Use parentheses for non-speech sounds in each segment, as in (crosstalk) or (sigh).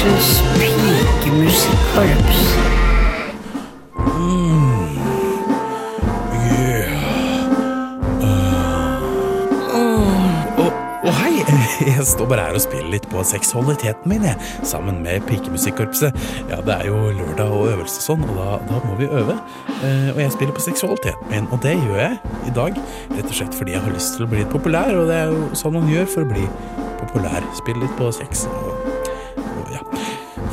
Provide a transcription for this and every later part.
Mannsfengsels pikemusikkorps. Og, oh, hei, (laughs) jeg står bare her og spiller litt på seksualiteten min, jeg, sammen med pikemusikkorpset. Ja, det er jo lørdag og øvelse sånn, og da, da må vi øve. Eh, og jeg spiller på seksualiteten min, og det gjør jeg i dag rett og slett fordi jeg har lyst til å bli litt populær, og det er jo sånn man gjør for å bli populær. Spille litt på sex og.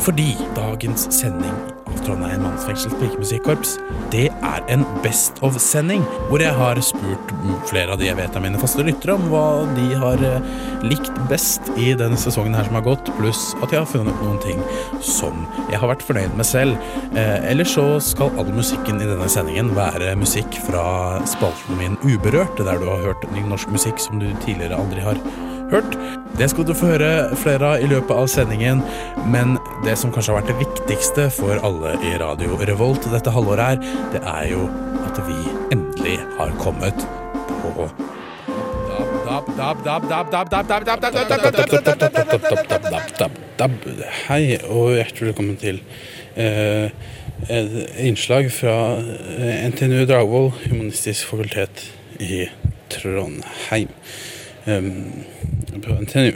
Fordi dagens sending av Trondheim mannsfengsel pikemusikkorps, det er en Best of-sending, hvor jeg har spurt flere av de jeg vet av mine faste lyttere om hva de har eh, likt best i denne sesongen her som har gått, pluss at jeg har funnet noen ting som jeg har vært fornøyd med selv. Eh, ellers så skal all musikken i denne sendingen være musikk fra spalten min Uberørt, der du har hørt ny norsk musikk som du tidligere aldri har hørt. Det skal du få høre flere av i løpet av sendingen, men det som kanskje har vært det viktigste for alle i Radio Revolt dette halvåret her, det er jo at vi endelig har kommet på Hei, og hjertelig velkommen til eh, innslag fra eh, NTNU Dragvoll, Humanistisk fakultet i Trondheim. På NTNU.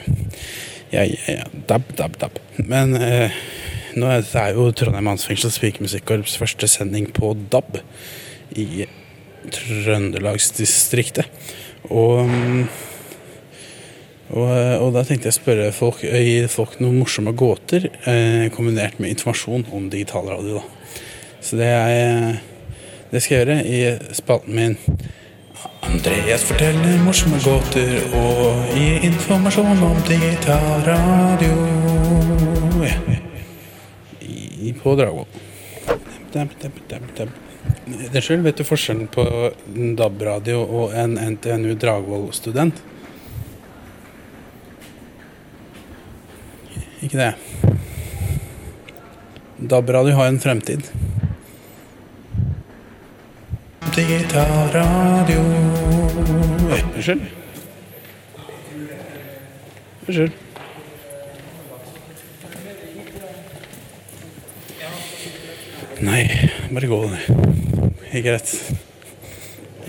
Ja, ja, ja. Dab, dab, dab. Men eh, nå er det jo Trondheim Mannsfengsels pikemusikkorps første sending på DAB i Trøndelagsdistriktet. Og, mm, og, og da tenkte jeg å spørre folk, gi folk noen morsomme gåter eh, kombinert med informasjon om digitalradio. Da. Så det, er, det skal jeg gjøre i spalten min Andreas forteller morsomme gåter og gir informasjon om digital radio. I, på Unnskyld, vet du forskjellen på en DAB-radio og en NTNU Dragvoll-student? Ikke det. DAB-radio har en fremtid. Digital radio Oi, Unnskyld. Unnskyld. Nei, bare gå, det. er greit.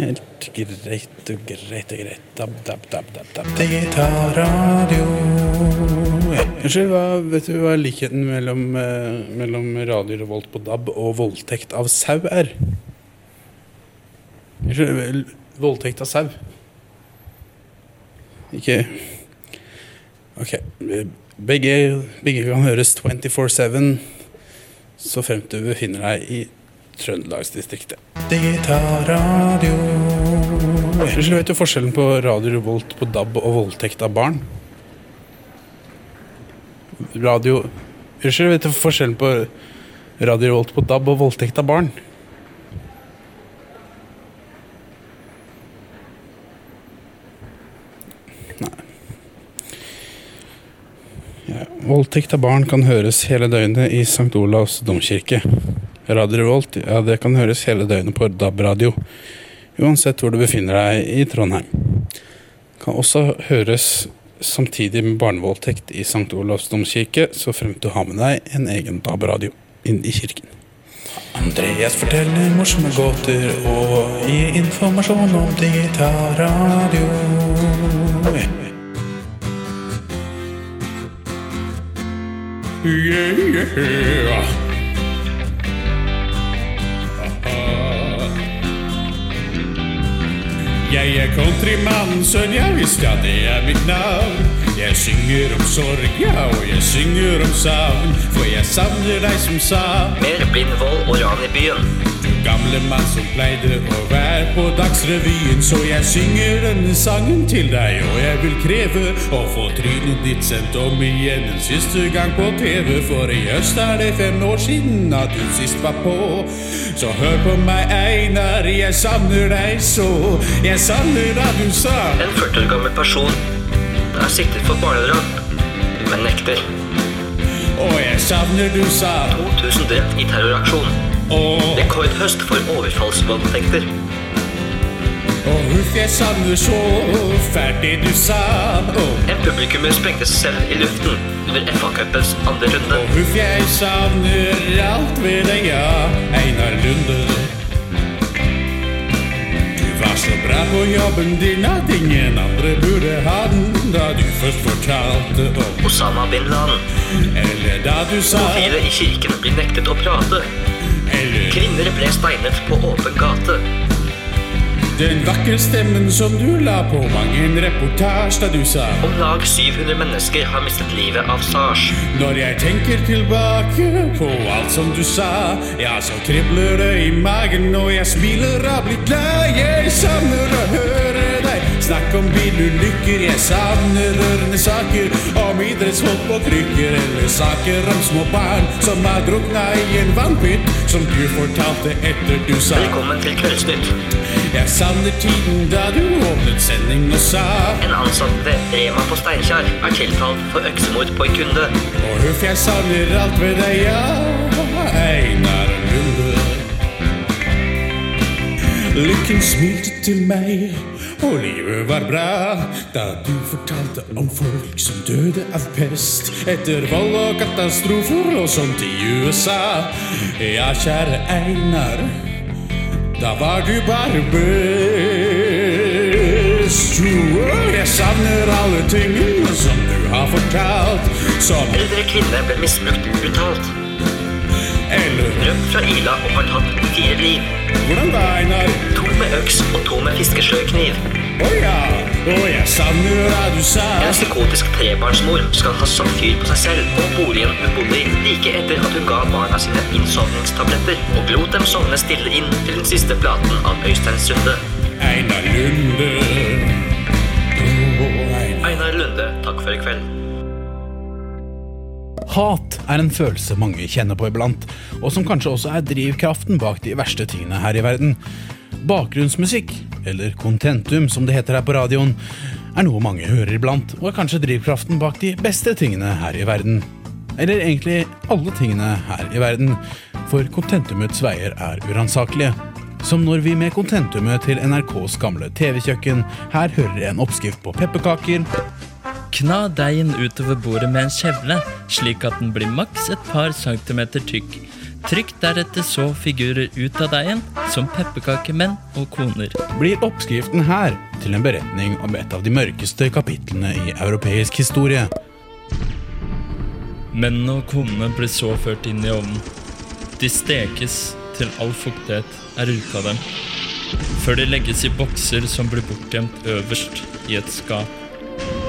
Helt greit og greit og greit. Dab, dab, dab, dab, dab. Digitalradio. Unnskyld, hva, vet du hva likheten mellom, eh, mellom Radio Revolt på DAB og voldtekt av sau er? Unnskyld, voldtekt av sau? Ikke Ok. Begge, begge kan høres 24-7 så fremt du befinner deg i Trøndelagsdistriktet. Digital radio Unnskyld, vet du forskjellen på Radio Revolt på DAB og voldtekt av barn? Radio Unnskyld, vet du forskjellen på Radio Revolt på DAB og voldtekt av barn? Voldtekt av barn kan høres hele døgnet i St. Olavs domkirke. Radio Revolt ja, det kan høres hele døgnet på DAB-radio, uansett hvor du befinner deg i Trondheim. Kan også høres samtidig med barnevoldtekt i St. Olavs domkirke, så fremt du har med deg en egen DAB-radio inn i kirken. Andreas forteller morsomme gåter og gir informasjon om digital Yeah, yeah. Jeg er countrymann, sønn, ja visst, ja, det er mitt navn. Jeg synger om sorg, ja, og jeg synger om savn, for jeg savner deg som sa. Mer blindvoll og ran i byen. Gamle mann som pleide å være på Dagsrevyen, så jeg synger denne sangen til deg, og jeg vil kreve å få trynet ditt sendt om igjen en siste gang på TV, for i høst er det fem år siden at du sist var på. Så hør på meg, Einar, jeg savner deg så, jeg savner da du sa En 40 år gammel person er siktet for barnedrap, men nekter. Og jeg savner du sa 2000 drept i terroraksjon. Og Rekordhøst for overfallsvoldtekter. Og huff, jeg savner så ferdig du sa. Og En publikummer sprengte seg selv i luften under FA-cupens andre runde. Og huff, jeg savner alt ved deg, ja, Einar Lunde. Du var så bra på jobben din at ingen andre burde ha den da du først fortalte om Osama bin Laden. Eller da du sa Homofile i kirken blir nektet å prate. Kvinner ble steinet på åpen gate. den vakre stemmen som du la på mang en reportasje da du sa Om lag 700 mennesker har mistet livet av sars. Når jeg tenker tilbake på alt som du sa, ja, så kribler det i magen, og jeg smiler av blitt glad. Jeg savner å høre deg snakke om bilulykker. Jeg savner rørende saker om idrettsfolk på krykker, eller saker om små barn som har drukna i en vannpytt, som du fortalte etter du sa. Velkommen til Kveldsnytt. Jeg savner tiden da du åpnet sending og sa En ansatt ved Rema på Steinkjer er tiltalt for øksemord på en kunde. Og huff, jeg savner alt ved deg, ja, Einar Lunde. Lykken smilte til meg, og livet var bra da du fortalte om folk som døde av pest etter vold og katastrofer og sånt i USA. Ja, kjære Einar, da var du bare best. Jo, Jeg savner alle tingene som du har fortalt, som Eldre kvinne ble misbrukt brutalt. eller Rømt fra Ila og har tatt fire liv. Hvordan da, Einar? Med øks og to med fiskesløykniv. Å ja, å jeg savner hva du sa. En psykotisk trebarnsmor skal ha satt fyr på seg selv og boligen hun bodde i like etter at hun ga barna sine innsovningstabletter og lot dem sovne stille inn til den siste platen av Øystein Sunde. Einar Lunde. Einar Lunde, takk for i kveld. Hat er en følelse mange kjenner på iblant, og som kanskje også er drivkraften bak de verste tingene her i verden. Bakgrunnsmusikk, eller contentum som det heter her på radioen, er noe mange hører iblant, og er kanskje drivkraften bak de beste tingene her i verden. Eller egentlig alle tingene her i verden, for contentumets veier er uransakelige. Som når vi med contentumet til NRKs gamle TV-kjøkken her hører en oppskrift på pepperkaker, Kna deigen utover bordet med en kjevle, slik at den blir maks et par centimeter tykk. Trykk deretter så figurer ut av deigen, som pepperkakemenn og koner. blir oppskriften her til en beretning om et av de mørkeste kapitlene i europeisk historie. Mennene og konene blir så ført inn i ovnen. De stekes til all fuktighet er ute av dem, før de legges i bokser som blir bortgjemt øverst i et skap.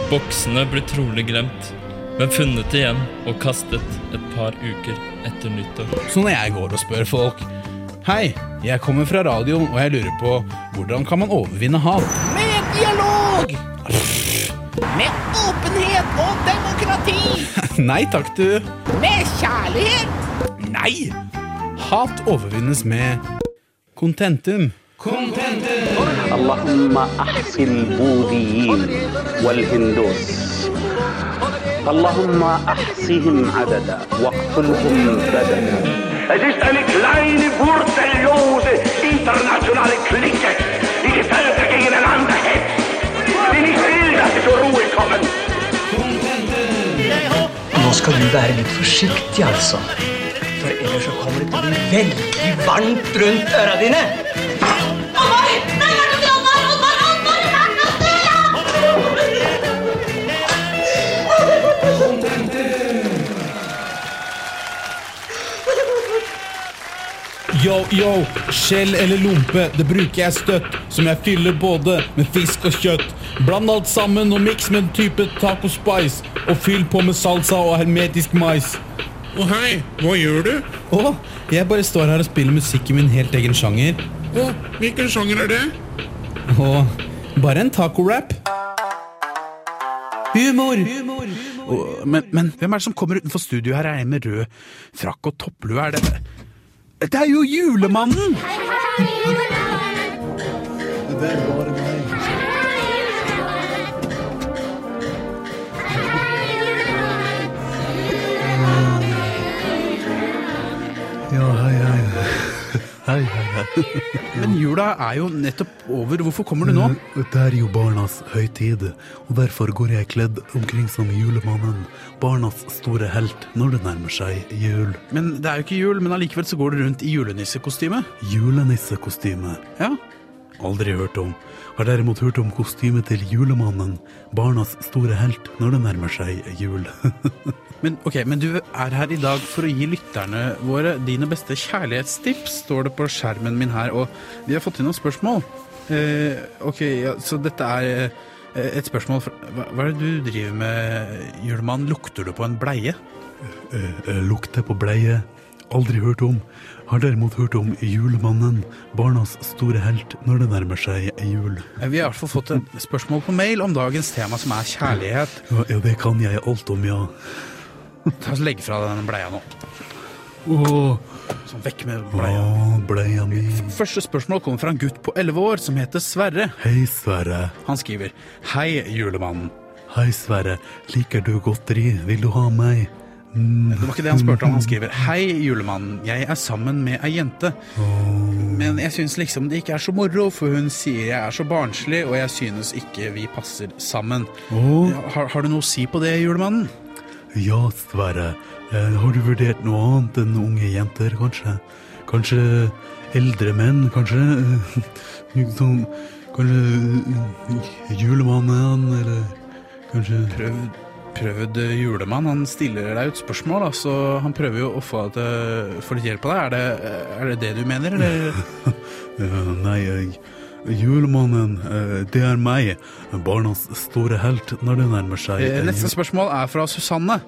Boksene blir trolig glemt, men funnet igjen og kastet et par uker etter nyttår. Så når jeg går og spør folk Hei, jeg kommer fra radioen, og jeg lurer på hvordan kan man overvinne hat? Med dialog! Med åpenhet og demokrati! (laughs) Nei takk, du. Med kjærlighet! Nei! Hat overvinnes med kontentum. Kontentum! Allahumma ahsil budi wal hindus. اللهم احصهم عددا واقتلهم بددا Es ist eine kleine, wurzellose, internationale Clique, die die Völker gegeneinander hetzt, die nicht will, dass sie zur Ruhe kommen. Nå skal du være litt forsiktig, altså. For ellers så kommer det til å bli veldig varmt rundt øra dine. Yo, yo, skjell eller lompe, det bruker jeg støtt, som jeg fyller både med fisk og kjøtt. Bland alt sammen og miks med en type taco spice, og fyll på med salsa og hermetisk mais. Å hei, hva gjør du? Å, jeg bare står her og spiller musikk i min helt egen sjanger. Å, hvilken sjanger er det? Å, bare en taco-rap. Humor! Å, men, men hvem er det som kommer utenfor studio her? Er det med rød frakk og topplue? Er det Det er jo julemannen! Det er bare meg. Ja, hei, hei. Hei, hei, hei. (laughs) Men jula er jo nettopp over. Hvorfor kommer du nå? Det er jo barnas høytid, og derfor går jeg kledd omkring som julemannen. Barnas store helt når det nærmer seg jul. Men det er jo ikke jul, men allikevel så går du rundt i julenissekostyme. Julenissekostyme. Ja. Aldri hørt om. Har derimot hørt om kostymet til julemannen. Barnas store helt når det nærmer seg jul. (laughs) Men, ok, men du er her i dag for å gi lytterne våre dine beste kjærlighetstips, står det på skjermen min her. Og vi har fått inn noen spørsmål. Eh, ok, ja, så dette er eh, et spørsmål fra, hva, hva er det du driver med, julemann? Lukter du på en bleie? Eh, eh, Lukter på bleie. Aldri hørt om. Har derimot hørt om julemannen. Barnas store helt når det nærmer seg jul. Vi har i hvert fall fått et spørsmål på mail om dagens tema, som er kjærlighet. Ja, ja, det kan jeg alt om, ja. Ta oss Legg fra deg den bleia nå. Åh, Sånn, vekk med bleia. åh, bleia mi. Første spørsmål kommer fra en gutt på 11 år som heter Sverre. Hei, Sverre. Han skriver Hei, julemannen. Hei, Sverre. Liker du godteri? Vil du ha meg? Mm, Det var ikke det han spurte om. Han skriver Hei, julemannen. Jeg er sammen med ei jente. Men jeg syns liksom det ikke er så moro, for hun sier jeg er så barnslig, og jeg synes ikke vi passer sammen. Har, har du noe å si på det, julemannen? Ja, Sverre. Eh, har du vurdert noe annet enn unge jenter, kanskje? Kanskje eldre menn, kanskje? (laughs) Som Sånn, kanskje eh, julemannen, eller kanskje Prøvd, prøvd julemann. Han stiller deg ut spørsmål, da, så han prøver jo å få, deg til, få litt hjelp av deg. Er det, er det det du mener, eller? (laughs) Nei, jeg- julemannen, eh, det er meg. Barnas store helt når det nærmer seg Eh, eh, Neste spørsmål er fra Susanne.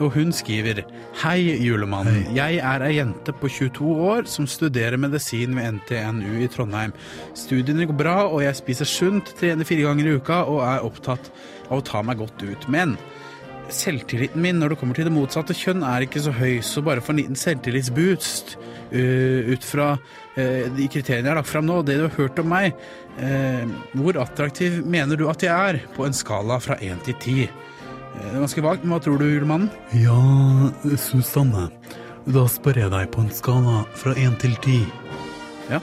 Og hun skriver Hei, julemannen. Jeg er ei jente på 22 år som studerer medisin ved NTNU i Trondheim. Studiene går bra, og jeg spiser sunt, trener fire ganger i uka og er opptatt av å ta meg godt ut. Men selvtilliten min når det kommer til det motsatte kjønn er ikke så høy, så bare for en liten selvtillitsboost uh, ut fra de kriteriene jeg har lagt fram nå, det du har hørt om meg, uh, hvor attraktiv mener du at jeg er på en skala fra 1 til 10? Uh, Det er ganske vagt, men hva tror du, julemannen? Ja, Susanne. Da spør jeg deg på en skala fra én til ti. Ja.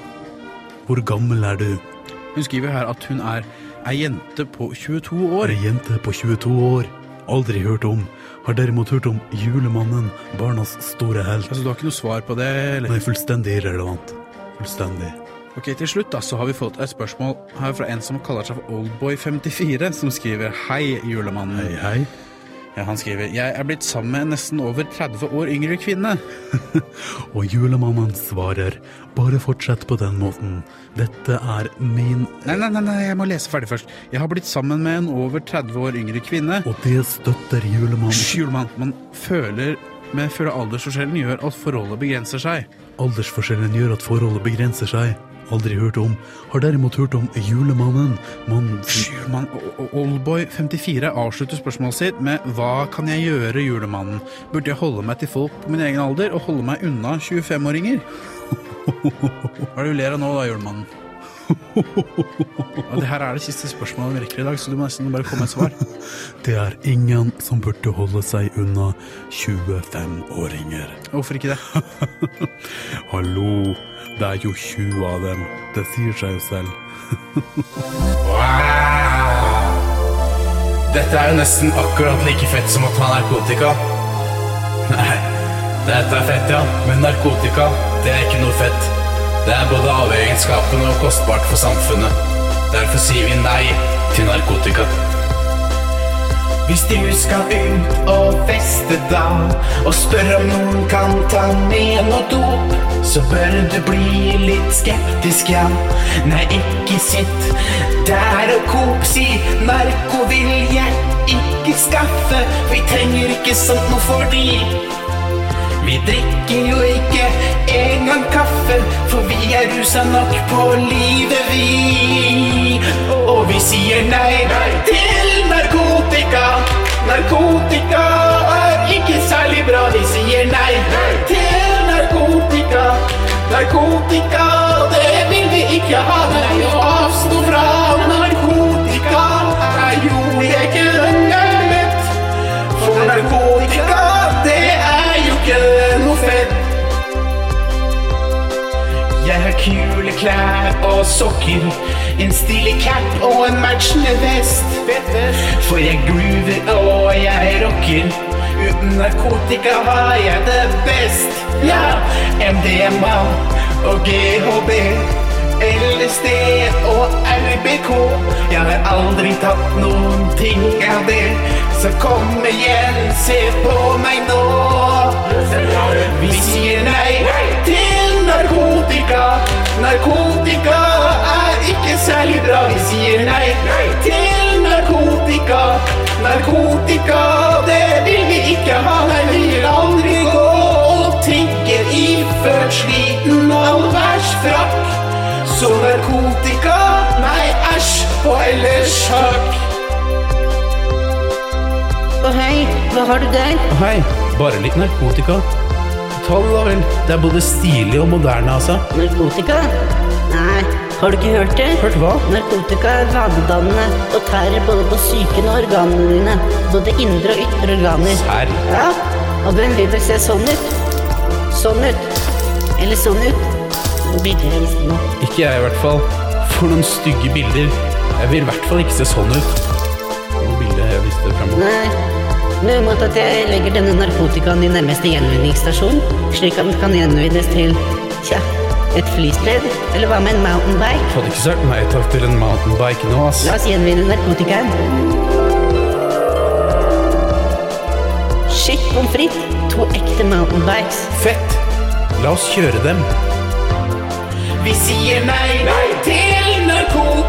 Hvor gammel er du? Hun skriver her at hun er ei jente på 22 år. Ei jente på 22 år. Aldri hørt om. Har derimot hørt om julemannen, barnas store helt. Altså, du har ikke noe svar på det? eller? Nei, fullstendig irrelevant. Fullstendig. Ok, Til slutt da, så har vi fått et spørsmål her fra en som kaller seg for Oldboy54, som skriver Hei, julemannen. Hei, hei. Ja, han skriver Jeg er blitt sammen med en nesten over 30 år yngre kvinne. (laughs) Og julemannen svarer, bare fortsett på den måten. Dette er min Nei, nei, nei, nei, jeg må lese ferdig først. Jeg har blitt sammen med en over 30 år yngre kvinne. Og det støtter julemannen. Hysj, julemann. Man føler med føler aldersforskjellen gjør at forholdet begrenser seg. Aldersforskjellen gjør at forholdet begrenser seg. Aldri hørt om. Har derimot hørt om julemannen. Mann julemann. O- o- Oldboy54 avslutter spørsmålet sitt med Hva kan jeg gjøre, julemannen? Burde jeg holde meg til folk på min egen alder og holde meg unna 25-åringer? (laughs) Hva er det du ler av nå, da, julemannen? Ja, det her er det siste spørsmålet vi rekker i dag, så du må nesten bare komme med et svar. (laughs) Det er ingen som burde holde seg unna 25-åringer. Hvorfor ikke det? (laughs) Hallo, det er jo 20 av dem. Det sier seg jo selv. (laughs) Dette er jo nesten akkurat like fett som å ta narkotika. Nei, dette er fett, ja. Men narkotika, det er ikke noe fett. Det er både avegenskapende og kostbart for samfunnet. Derfor sier vi nei til narkotika. Hvis du skal ut og feste da, og spør om noen kan ta med noe dop, så bør du bli litt skeptisk, ja. Nei, ikke sitt der og kop, si narko vil jeg ikke skaffe, vi trenger ikke sånt noe fordi vi drikker jo ikke engang kaffe, for vi er rusa nok på livet, vi. Og vi sier nei til narkotika. Narkotika er ikke særlig bra. Vi sier nei til narkotika. Narkotika, det vil vi ikke ha. Klær og sokker. En stilig cap og en matchende vest. For jeg groover og jeg rocker. Uten narkotika har jeg det best. Ja, MDMA og GHB. LSD og RBK. Jeg har aldri tatt noen ting av det. Så kom igjen, se på meg nå. Vi sier nei narkotika. Narkotika er ikke særlig bra. Vi sier nei til narkotika. Narkotika, det vil vi ikke ha. Nei, vi vil aldri gå og tigge iført sliten allværsfrakk. Så narkotika, nei æsj og ellers takk. Å hei, hva har du der? Å Hei, bare litt narkotika. Det da vel. Det er både stilig og moderne, altså. Narkotika? Nei, har du ikke hørt det? Hørt hva? Narkotika er vanedannende og tærer både på psyken og organene dine. Både indre og ytre organer. Serr? Ja, og hvem vil se sånn ut? Sånn ut. Eller sånn ut. Bilder jeg visste nå. Ikke jeg, i hvert fall. For noen stygge bilder. Jeg vil i hvert fall ikke se sånn ut. Noen bilder jeg visste fremover. Nei. Nå mot at jeg legger denne narkotikaen i nærmeste gjenvinningsstasjon, slik at den kan gjenvinnes til, tja, et flystredd, eller hva med en mountainbike? Hadde ikke sagt nei takk til en mountainbike nå, ass. La oss gjenvinne narkotikaen. Shit pommes frites, to ekte mountainbikes. Fett! La oss kjøre dem. Vi sier nei, nei til narkotika.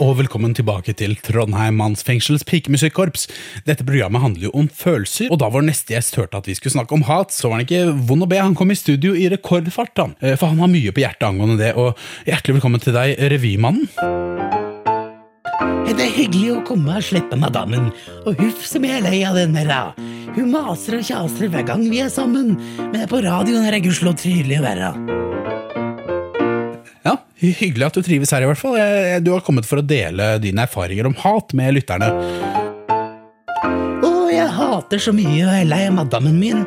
Og velkommen tilbake til Trondheim mannsfengsels pikemusikkorps. Dette programmet handler jo om følelser, og da vår neste gjest hørte at vi skulle snakke om hat, så var han ikke vond å be. Han kom i studio i rekordfart, han. Eh, For han har mye på hjertet angående det. Og hjertelig velkommen til deg, revymannen. Det er hyggelig å komme og slippe madammen, og huff som jeg er lei av den merra. Hun maser og kjaser hver gang vi er sammen, men på radioen er det gudskjelov trivelig å være. Ja, Hyggelig at du trives her, i hvert fall. Du har kommet for å dele dine erfaringer om hat med lytterne. Å, jeg hater så mye og er lei av madammen min.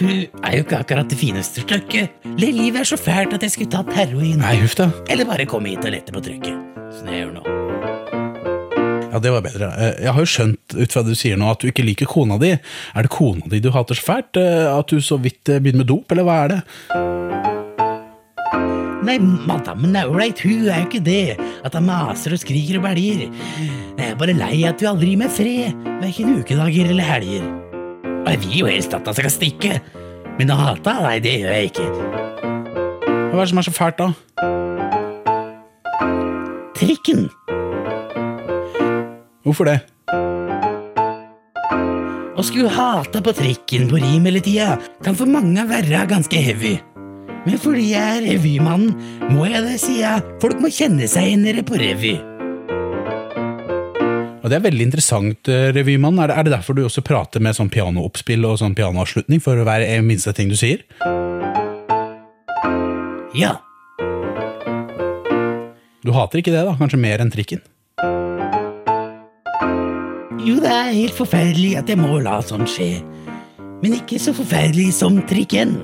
Hun er jo ikke akkurat det fineste stykket. Livet er så fælt at jeg skulle tatt heroin. Nei, huff da. Eller bare komme hit og lette på trykket. Sånn jeg gjør nå. Ja, det var bedre. Eh, Jeg har jo skjønt ut fra det du sier nå at du ikke liker kona di. Er det kona di du hater så fælt? Eh, At du så vidt eh, begynner med dop, eller hva er det? Nei, madammen er ålreit, hun er jo ikke det. At han maser og skriker og bæljer. Jeg er bare lei at du aldri gir meg fred, verken ukedager eller helger. Og jeg vil jo helst at hun skal stikke, men å hate nei, det gjør jeg ikke. Hva er det som er så fælt, da? Trikken. Hvorfor det? Å skulle hate på trikken på rim hele tida kan for mange være ganske heavy. Men fordi jeg er revymannen, må jeg det, sier jeg. Folk må kjenne seg igjen på revy. Og Det er veldig interessant, eh, revymann. Er det, er det derfor du også prater med sånn pianooppspill og sånn pianoavslutning for hver minste ting du sier? Ja. Du hater ikke det, da? Kanskje mer enn trikken? Jo, det er helt forferdelig at jeg må la sånt skje. Men ikke så forferdelig som trikken.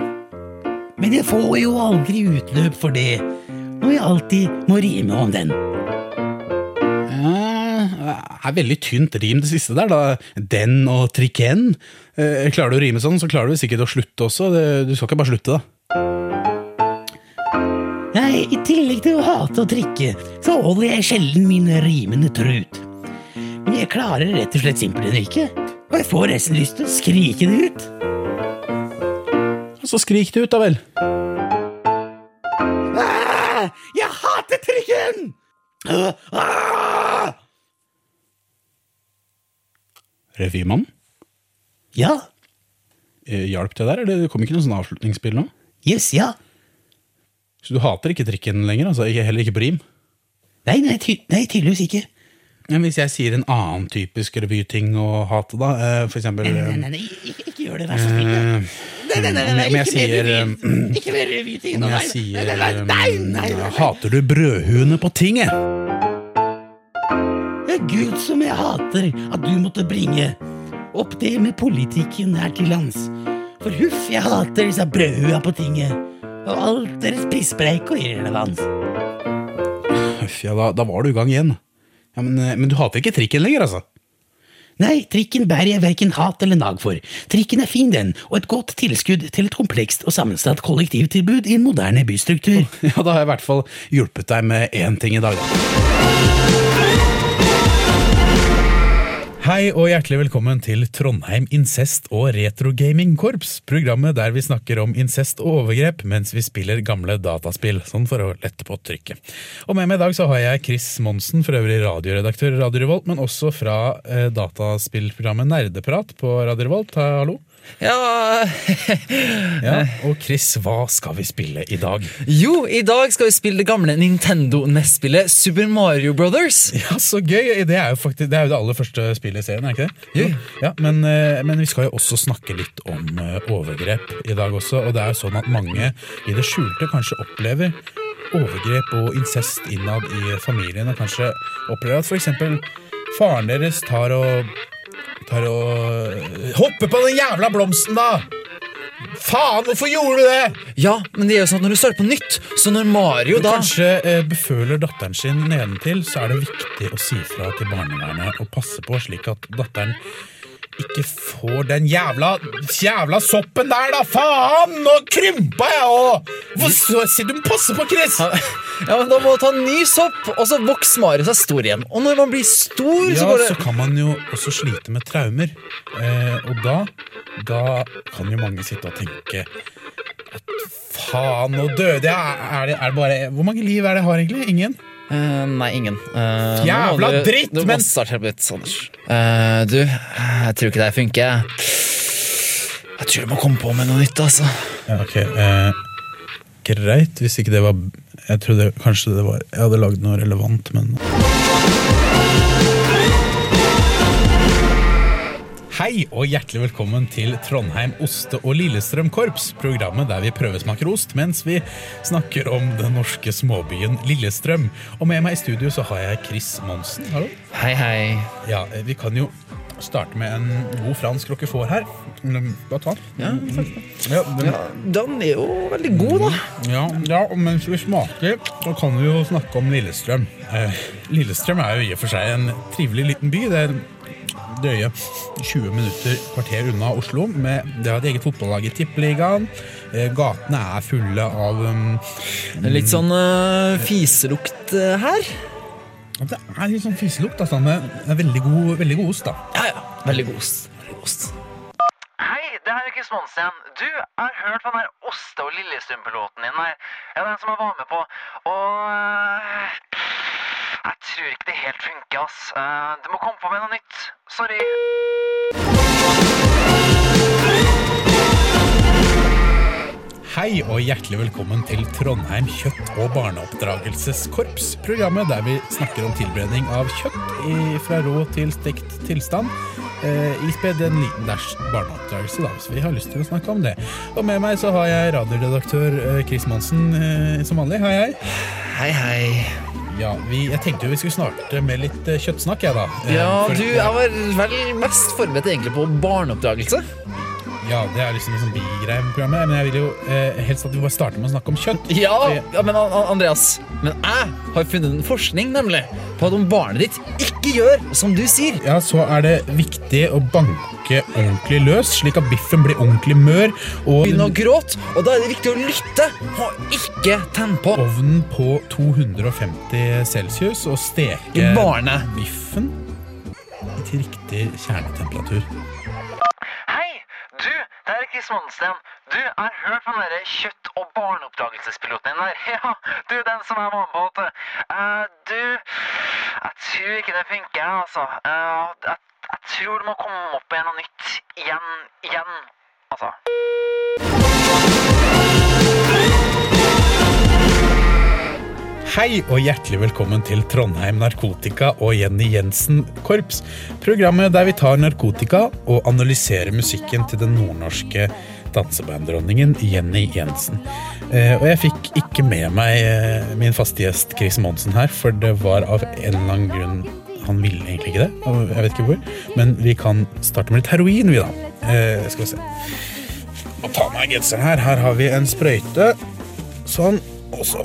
Men jeg får jo aldri utløp for det, når jeg alltid må rime om den. Det er veldig tynt rim det siste der, da. Den og trikken. Eh, Klarer du å rime sånn, så klarer du sikkert å slutte også. Du skal ikke bare slutte, da. Nei, i tillegg til å hate å trikke, så holder jeg sjelden mine rimende trut. Men jeg klarer rett og slett simpelthen ikke, og jeg får nesten lyst til å skrike det ut. Så skrik det ut, da vel. Ah, jeg hater trikken! Ah, Revymannen? Revymann? Ja. Eh, Hjalp det der, eller det kom ikke noe sånn avslutningsspill nå? Yes, ja. Så du hater ikke trikken lenger? altså? Heller ikke på rim? Nei, nei, ty nei tydeligvis ikke. Men hvis jeg sier en annen typisk revyting å hate, da, eh, for eksempel Nei, eh, nei, nei, nei ikke, ikke gjør det, vær så snill. Nei, nei, nei, nei, Om jeg ikke mer sier (clears throat) Ikke mer nei. sier Nei, nei, nei, nei, nei, eh, Hater du brødhuene på tinget? Gud som jeg hater at du måtte bringe opp det med politikken her til lands. For huff, jeg hater disse brødhua på tinget. Og alt deres pisspreik og irrelevans. Huff, ja, da, da var du i gang igjen. Ja, men, eh, men du hater ikke trikken lenger, altså? Nei, trikken bærer jeg verken hat eller nag for. Trikken er fin, den, og et godt tilskudd til et komplekst og sammensatt kollektivtilbud i en moderne bystruktur. (laughs) Ja, da har jeg i hvert fall hjulpet deg med én ting i dag, da. Hei og hjertelig velkommen til Trondheim incest- og retrogamingkorps. Programmet der vi snakker om incest og overgrep mens vi spiller gamle dataspill. Sånn for å lette på trykket. Og med meg i dag så har jeg Chris Monsen, for øvrig radioredaktør i Radio Revolt, men også fra eh, dataspillprogrammet Nerdeprat på Radio Revolt. Hallo. Ja (laughs) Ja, Og Chris, hva skal vi spille i dag? Jo, i dag skal vi spille det gamle Nintendo NES-spillet Super Mario Brothers. Ja, så gøy! Det er jo faktisk Det er jo det aller første spillet i serien, er ikke det? Jo. Ja, men, eh, men vi skal jo også snakke litt om eh, overgrep i dag også. Og det er jo sånn at mange i det skjulte kanskje opplever overgrep og incest innad i familien. Og kanskje opplever at f.eks. faren deres tar og Tar og Hopper på den jævla blomsten, da! Faen, hvorfor gjorde du det?! Ja, men det er jo sånn at når du starter på nytt, så når Mario da Kanskje eh, beføler datteren sin nedentil, så er det viktig å si fra til barnevernet og passe på slik at datteren ikke får den jævla jævla soppen der, da! Faen! Nå krympa jeg òg! Hvorfor sier du passe på, Chris? Ja, men Da må du ta ny sopp, og så vokser Marius seg stor igjen. Og når man blir stor, så går det så kan man jo også slite med traumer. Eh, og da Da kan jo mange sitte og tenke faen, nå døde jeg! Er det, er det bare Hvor mange liv er det jeg har, egentlig? Ingen? Eh, nei, ingen. Uh, Jævla du- dritt, Du men- Anders. Eh, du, jeg tror ikke det funker. Jeg tror du må komme på med noe nytt, altså. Ja, ok. Uh, greit, hvis ikke det var Jeg trodde kanskje det var Jeg hadde lagd noe relevant, men Hei og hjertelig velkommen til Trondheim oste- og Lillestrøm-korps. Programmet der vi prøvesmaker ost mens vi snakker om den norske småbyen Lillestrøm. Og med meg i studio så har jeg Chris Monsen. Hallo. Hei, hei. Ja, eh, Vi kan jo starte med en god fransk roquefort her. Mm, Bare ta den. Ja, Ja, den, Ja, den er jo veldig god, da. Ja, ja, og mens vi smaker, så kan vi jo snakke om Lillestrøm. Eh, Lillestrøm er jo i og for seg en trivelig liten by. Det er drøye 20 minutter, kvarter unna Oslo. Med, det har et eget fotballag i Tippeligaen. Eh, gatene er fulle av um, Litt sånn uh, fiselukt uh, her. Det er litt sånn fiselukt, altså, med veldig god, veldig god ost. da. Ja, ja. Veldig god ost. Veldig god ost. Hei, det her er Chris Monsen. Du, jeg har hørt på den der Oste- og Lillestrøm-piloten din. her. Ja, den som jeg var med på. Og Jeg tror ikke det helt funker, ass. Uh, du må komme på med noe nytt. Sorry. Hei og hjertelig velkommen til Trondheim kjøtt- og barneoppdragelseskorps. Programmet der vi snakker om tilberedning av kjøtt i, fra rå til stekt tilstand. Eh, ispedd en liten dæsj barneoppdragelse, da, hvis vi har lyst til å snakke om det. Og med meg så har jeg radioredaktør eh, Chris Monsen eh, som vanlig. Hei, hei. Hei, hei. Ja, vi, Jeg tenkte jo vi skulle starte med litt eh, kjøttsnakk, jeg, da. Eh, Ja, for- du, var vel mest forberedt egentlig på barneoppdragelse. Ja, det er liksom en sånn bigreie med programmet, men jeg vil jo eh, helst at vi bare starter med å snakke om kjøtt. Ja, ja men An- An- Andreas, men jeg har funnet en forskning nemlig på at om barnet ditt ikke gjør som du sier Ja, så er det viktig å banke ordentlig løs, slik at biffen blir ordentlig mør. Og begynne å gråte, og da er det viktig å lytte og ikke tenne på. ovnen på 250 celsius og steke Barnet. biffen til riktig kjernetemperatur. Hei, du, jeg har hørt på den kjøtt- og barneoppdragelsespiloten din der. (laughs) Ja, du, den som jeg var med på. du. Eh, du, jeg tror ikke det funker, altså. Uh, jeg, jeg tror du må komme opp med noe nytt. Igjen, igjen, altså. Hei og hjertelig velkommen til Trondheim Narkotika og Jenny Jensen Korps. Programmet der vi tar narkotika og analyserer musikken til den nordnorske dansebanddronningen Jenny Jensen. Eh, og jeg fikk ikke med meg eh, min faste gjest Chris Monsen her, for det var av en eller annen grunn han ville egentlig ikke det. og jeg vet ikke hvor. Men vi kan starte med litt heroin, vi, da. Eh, skal vi se. Må ta meg genseren her. Her har vi en sprøyte. Sånn. Og så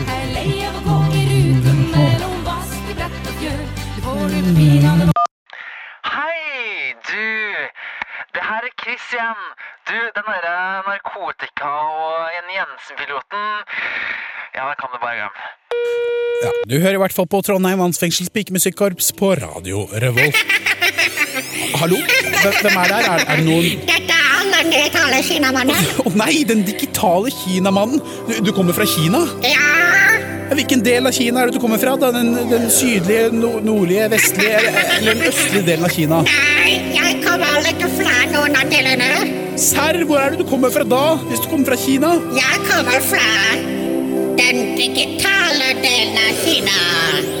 Hei, du! Det her er Chris igjen. Du, den derre narkotika- og Jenny Jensen-piloten Ja, det kan du bare glemme. Ja, Du hører i hvert fall på Trondheim Mannsfengsels pikemusikkorps på Radio Revolt. Hallo? Hvem er der? Er, er det noen Dette er den digitale kinamannen. Å nei, den digitale kinamannen! Du, du kommer fra Kina? Hvilken del av Kina er det du kommer fra? da? Den, den sydlige, no, nordlige, vestlige eller, den østlige delen av Kina? nei, jeg kommer ikke fra noen av delene. Serr, hvor er det du kommer fra da? Hvis du kommer fra Kina? Jeg kommer fra den digitale delen av Kina.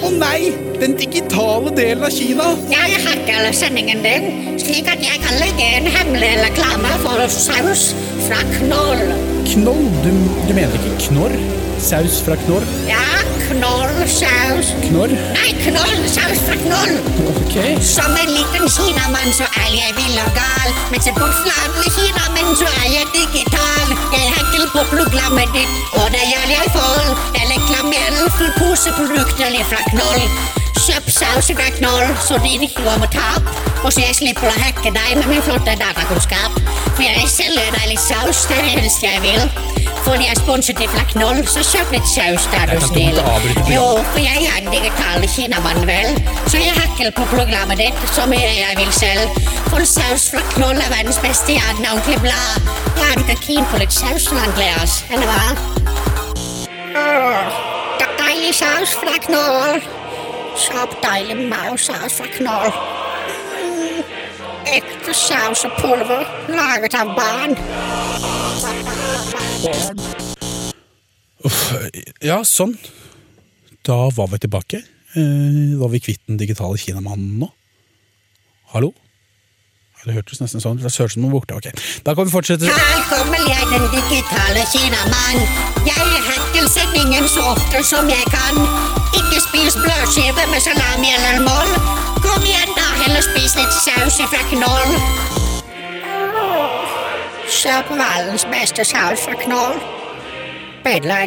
Å nei! Den digitale delen av Kina? Jeg hacker sendingen din, slik at jeg kan legge en hemmelig reklame for saus fra Knoll. Knoll? Du, du mener ikke knorr? Saus fra knorr? Ja, Knoll saus. Knorr? Nei, Knoll saus fra Knoll. Ok. Som en liten kinamann så er jeg vill og gal. Mens jeg bort fra alle kinamenn så er jeg digital. Jeg hacker på programmet ditt, og det gjør jeg for. Jeg reklamerer for poseprodukter fra Knoll. Kjøp saus fra Knoll, så de ikke går med tap. Og så jeg slipper å hacke deg med min flotte datakunnskap. For jeg selger deg litt saus, det er det eneste jeg vil. Fordi jeg er sponset fra Knoll, så kjøp litt saus, da er du snill. Jo, for jeg er en digital kinamann, vel. Så jeg hacker på programmet ditt så mye jeg vil selv. For saus fra Knoll er verdens beste jern, ordentlig blad. Ja, du ikke keen på litt saus, Andreas? Eller hva? Er deilig saus fra Knoll. Kjøp deilig maursaus fra Knoll. Mm, ekte saus og pulver laget av barn. Uff, ja, sånn. Da var vi tilbake. Eh, var vi kvitt den digitale kinamannen nå? Hallo? Det hørtes nesten sånn ut. Det hørtes som noe borte. Ok, Da kan vi fortsette. Her kommer jeg, den digitale kinamann. Jeg hacker sendingen så ofte som jeg kan. Spis brødskive med salami eller moll. Kom igjen, da, heller spis litt saus fra Knoll. Kjøp verdens beste saus fra Knoll.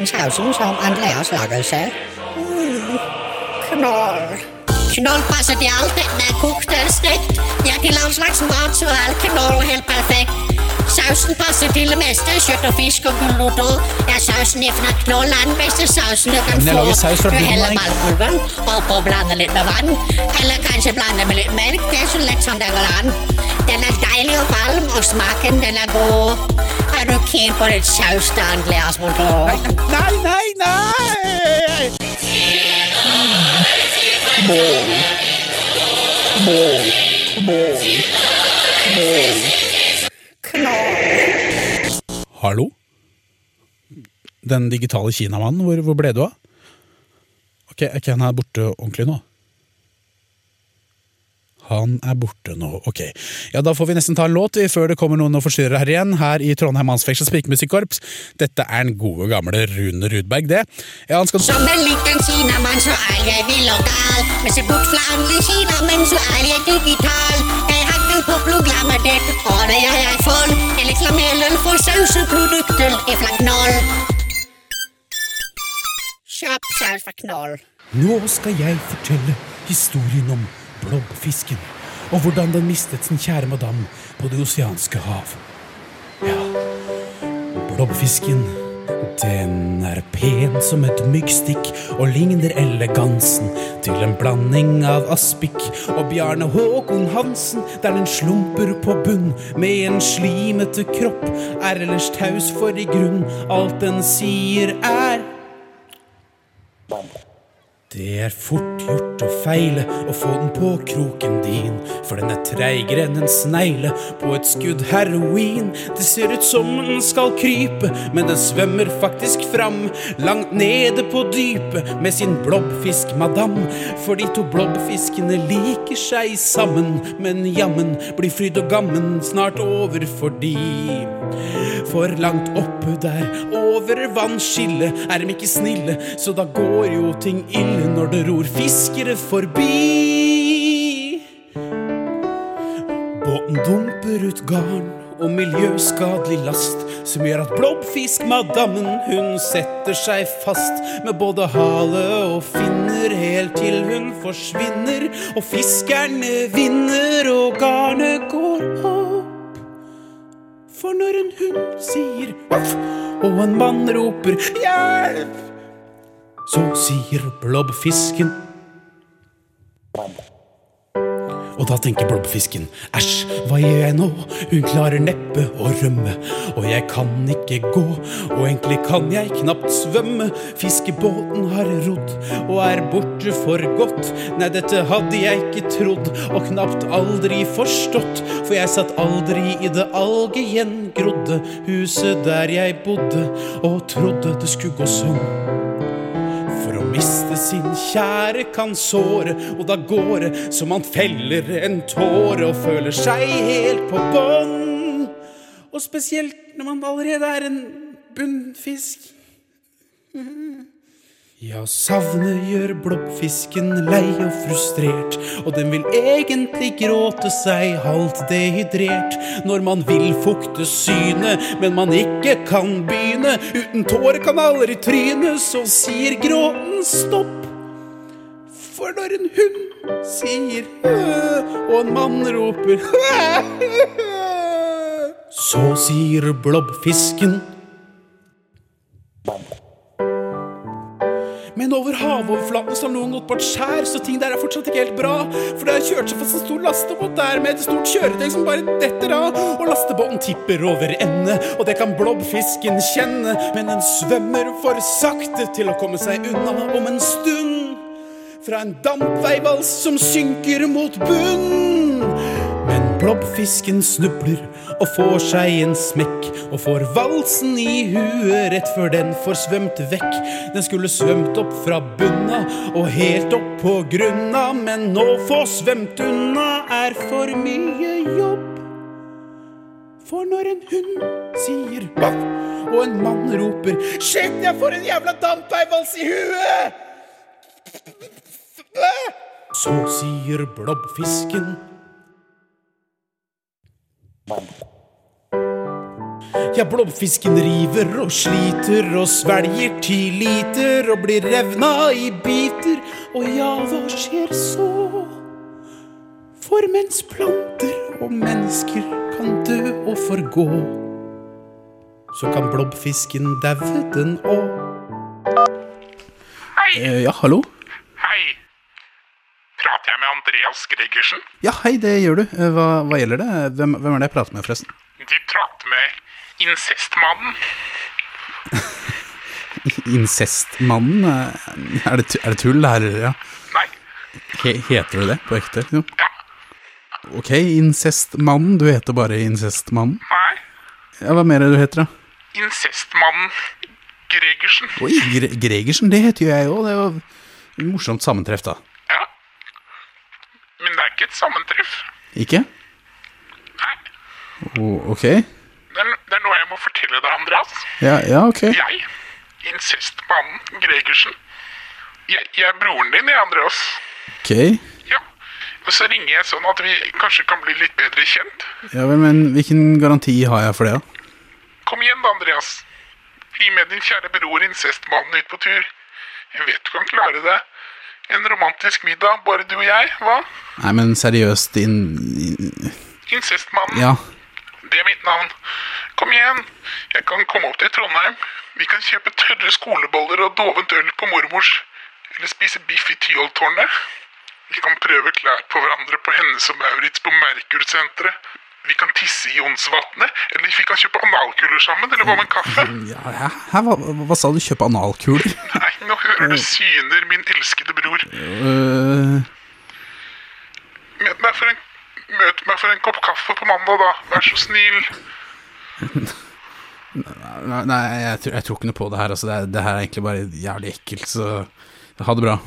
Sausen som Andreas lager selv. Mm. Knoll. Knoll passer til alt, Den er kokt eller stekt. Ja, til all slags mat så er knoll helt perfekt. Sausen passer til det meste, kjøtt og fisk og gulrot. Ja, sausen fra knoll er den beste sausen du kan få. Du heller ballpulveren oppå og blander litt med vann. Eller kanskje blande med litt melk, det er så lett som det går an. Den er deilig og varm, og smaken den er god. Er du keen på litt saus da, Andreas Motor? Nei, nei, nei! Mål. Mål. Mål. Mål. Hallo? Den digitale kinamannen, hvor, hvor ble du av? Ok, er ikke han her borte ordentlig nå? Han er borte nå, ok. Ja, Da får vi nesten ta en låt før det kommer noen og forstyrrer her igjen, her i Trondheim Mannsfengsels pikemusikkorps. Dette er den gode gamle Rune Rudberg, det. Ja, han skal... Som en liten kinamann så er jeg vill og gal. Men se bort fra andre kinamenn så er jeg digital. Jeg ditt, og det jeg for. Jeg reklamerer for sauseprodukter fra Knoll. Kjøp saus fra Knoll. Nå skal jeg fortelle historien om blobbfisken, og hvordan den mistet sin kjære madam på det oseanske hav. Ja, blobbfisken Den er pen som et myggstikk og ligner elegansen til en blanding av Aspik og Bjarne Håkon Hansen, der den slumper på bunn med en slimete kropp, er ellers taus for i grunn. Alt den sier er det er fort gjort å feile og få den på kroken din, for den er treigere enn en snegle på et skudd heroin. Det ser ut som den skal krype, men den svømmer faktisk fram, langt nede på dypet med sin blobbfisk-madam. For de to blobbfiskene liker seg sammen, men jammen blir fryd og gammen snart over for de. For langt oppe der, over vannskillet, er de ikke snille, så da går jo ting ille når det ror fiskere forbi. Båten dumper ut garn og miljøskadelig last, som gjør at blobbfiskmadammen hun setter seg fast med både hale og finner helt til hun forsvinner, og fiskerne vinner og garnet går opp. For når en hund sier voff, og en mann roper hjelp, så sier blobbfisken og da tenker blobbfisken æsj, hva gjør jeg nå? Hun klarer neppe å rømme, og jeg kan ikke gå, og egentlig kan jeg knapt svømme. Fiskebåten har rodd og er borte for godt. Nei, dette hadde jeg ikke trodd, og knapt aldri forstått, for jeg satt aldri i det algegjengrodde huset der jeg bodde, og trodde det skulle gå sånn. For sin kjære kan såre, og da går det som han feller en tåre og føler seg helt på bånn. Og spesielt når man allerede er en bunnfisk. Ja, savnet gjør blobbfisken lei og frustrert, og den vil egentlig gråte seg halvt dehydrert når man vil fukte synet, men man ikke kan begynne. Uten tårekanaler i trynet, så sier gråten stopp. For når en hund sier «Hø», og en mann roper «Hø», så sier blobbfisken Men over havoverflaten så har noen gått på et skjær, så ting der er fortsatt ikke helt bra. For det har kjørt seg fast en stor lastebåt der med et stort kjøretøy som bare detter av. Og lastebåten tipper over ende, og det kan blobbfisken kjenne. Men den svømmer for sakte til å komme seg unna om en stund. Fra en dampveivals som synker mot bunn. Blobbfisken snubler og får seg en smekk og får valsen i huet rett før den får svømt vekk. Den skulle svømt opp fra bunna og helt opp på grunna, men nå få svømt unna er for mye jobb. For når en hund sier baff, og en mann roper Shit, jeg får en jævla dampveivals i huet! Så sier blobbfisken Ja, blobfisken river og sliter og svelger ti liter og blir revna i biter. Og ja, hva skjer så? For mens planter og mennesker kan dø og forgå, så kan blobfisken daue den òg. Eh, ja, hallo? Hei. Prater jeg med Andreas Gregersen? Ja, hei, det gjør du. Eh, Hva, hva gjelder det? Hvem, hvem er det jeg prater med, forresten? De prater med incestmannen. (laughs) Incestmannen? eh, Er det, er det tull, her? Ja. Nei. He, heter du det på ekte? Ja Ok, incestmannen. Du heter bare incestmannen? Nei. Ja, hva mer er det du heter, da? Incestmannen Gregersen. Oi, Gre Gregersen, det heter jo jeg òg. Det er jo morsomt sammentreff, da. Men det er ikke et sammentreff. Ikke? Oh, ok. Det er, det er noe jeg må fortelle deg, Andreas. Ja, ja, ok. Jeg, incestmannen Gregersen, jeg, jeg er broren din, jeg, Andreas. Ok. Ja. Og så ringer jeg sånn at vi kanskje kan bli litt bedre kjent. Ja vel, men hvilken garanti har jeg for det, da? Kom igjen da, Andreas. Bli med din kjære bror incestmannen ut på tur. Jeg vet du kan klare det. En romantisk middag, bare du og jeg, hva? Nei, men seriøst, din Incestmannen. Ja. Det er mitt navn. Kom igjen. Jeg kan komme opp til Trondheim. Vi kan kjøpe tørre skoleboller og dovent øl på mormors. Eller spise biff i Tyholttårnet. Vi kan prøve klær på hverandre på Hennes og Maurits på Merkur-senteret. Vi kan tisse i Jonsvatnet. Eller vi kan kjøpe analkuler sammen. Eller hva med en kaffe? (laughs) Ja, hæ? Hæ? Hva, hva sa du? Kjøpe analkuler? Nei, nå hører du syner, min elskede bror. Øh, Møt meg for en, møt meg for en kopp kaffe på mandag, da. Vær så snill. (laughs) nei, nei jeg, tror, jeg tror ikke noe på det her. Altså, det, det her er egentlig bare jævlig ekkelt, så ha det bra.